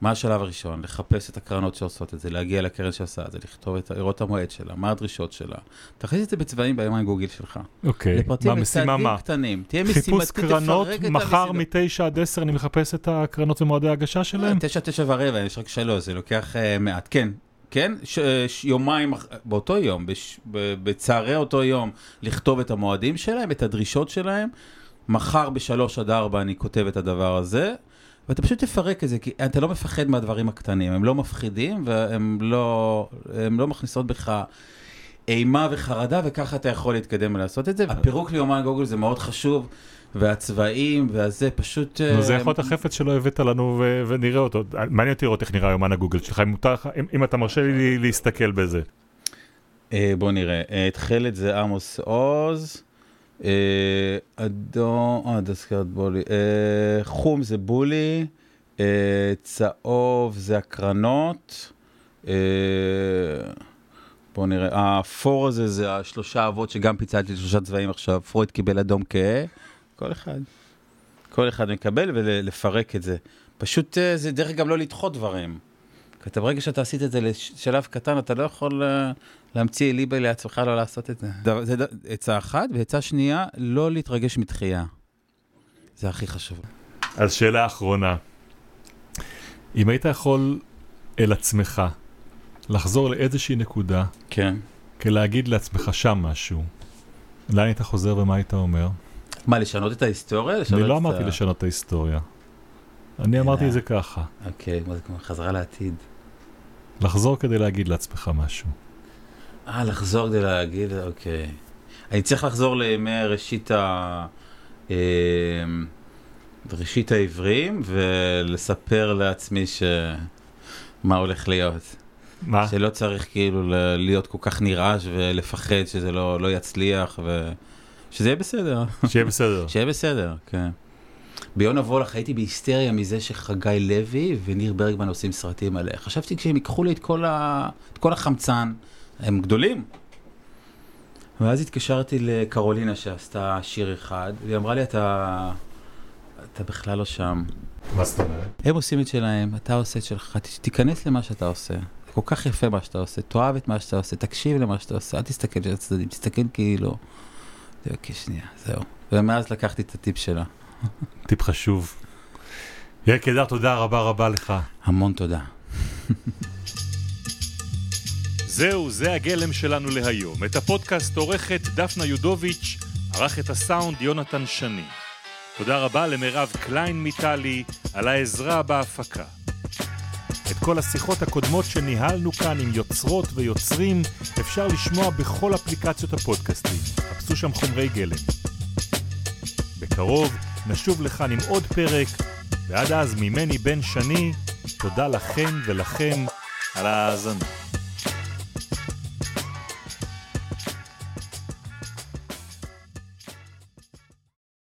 מה השלב הראשון? לחפש את הקרנות שעושות את זה, להגיע לקרן שעושה את זה, לכתוב את, לראות את המועד שלה, מה הדרישות שלה. תכניס את זה בצבעים ביומן גוגל שלך. אוקיי. לפרטים משימה וצעדים מה? קטנים. תהיה חיפוש משימתי, קרנות, תפרק את מחר המשימה. מ-9 עד 10 אני מחפש את הקרנות ומועדי ההגשה שלהם? תשע, תשע ורבע, יש רק שלוש, זה לוקח אה, מעט. כן, כן, ש, ש, יומיים, באותו יום, בש, ב, בצהרי אותו יום, לכתוב את המועדים שלהם, את הדרישות שלהם. מחר בשלוש עד ארבע אני כותב את הדבר הזה, ואתה פשוט תפרק את זה, כי אתה לא מפחד מהדברים הקטנים, הם לא מפחידים והם לא, לא מכניסות בך אימה וחרדה, וככה אתה יכול להתקדם ולעשות את זה. הפירוק ליומן גוגל זה מאוד חשוב, והצבעים והזה פשוט... נו, זה אה, יכול להיות החפץ שלא הבאת לנו ונראה אותו. מעניין אותי לראות איך נראה יומן הגוגל שלך, אם מותר לך, אם- אם אתה מרשה לי להסתכל בזה. אה, בוא נראה, אה, תכלת זה עמוס עוז, אדום, אה, דסקרת בולי, חום זה בולי, צהוב זה הקרנות, אה, בוא נראה, האפור הזה זה השלושה אבות שגם פיצלתי לשלושה צבעים עכשיו, פרויד קיבל אדום כהה, כל אחד, כל אחד מקבל ולפרק את זה. פשוט אה, זה דרך גם לא לדחות דברים. כי אתה ברגע שאתה עשית את זה לשלב קטן, אתה לא יכול אה, להמציא אליבי לעצמך לא לעשות את זה. זה עצה אחת, ועצה שנייה, לא להתרגש מתחייה. זה הכי חשוב. אז שאלה אחרונה. אם היית יכול אל עצמך לחזור לאיזושהי נקודה, כן. כלהגיד לעצמך שם משהו, לאן היית חוזר ומה היית אומר? מה, לשנות את ההיסטוריה? אני לא אמרתי לשנות את ההיסטוריה. אני אמרתי את זה ככה, אוקיי, מה זה כמו חזרה לעתיד. לחזור כדי להגיד לעצמך משהו. אה, לחזור כדי להגיד, אוקיי. אני צריך לחזור לימי ראשית ה... אה, ראשית העברים ולספר לעצמי ש... מה הולך להיות. מה? שלא צריך כאילו להיות כל כך נרעש ולפחד שזה לא, לא יצליח ו... שזה יהיה בסדר. שיהיה בסדר. שיהיה בסדר, כן. ביונה וולך הייתי בהיסטריה מזה שחגי לוי וניר ברגמן עושים סרטים עליה. חשבתי כשהם ייקחו לי את כל, ה... את כל החמצן, הם גדולים. ואז התקשרתי לקרולינה שעשתה שיר אחד, והיא אמרה לי, אתה, אתה בכלל לא שם. מה זאת אומרת? הם עושים את שלהם, אתה עושה את שלך, תיכנס למה שאתה עושה. כל כך יפה מה שאתה עושה, תאהב את מה שאתה עושה, תקשיב למה שאתה עושה, אל תסתכל על הצדדים, תסתכל כאילו. זה אוקיי, שנייה, זהו. ומאז לקחתי את הטיפ שלה. טיפ חשוב. יאיר קידר, תודה רבה רבה לך. המון תודה. זהו, זה הגלם שלנו להיום. את הפודקאסט עורכת דפנה יודוביץ', ערך את הסאונד יונתן שני. תודה רבה למירב קליין מטלי על העזרה בהפקה. את כל השיחות הקודמות שניהלנו כאן עם יוצרות ויוצרים אפשר לשמוע בכל אפליקציות הפודקאסטים. חפשו שם חומרי גלם. בקרוב נשוב לכאן עם עוד פרק, ועד אז ממני בן שני, תודה לכן ולכם על ההאזנה.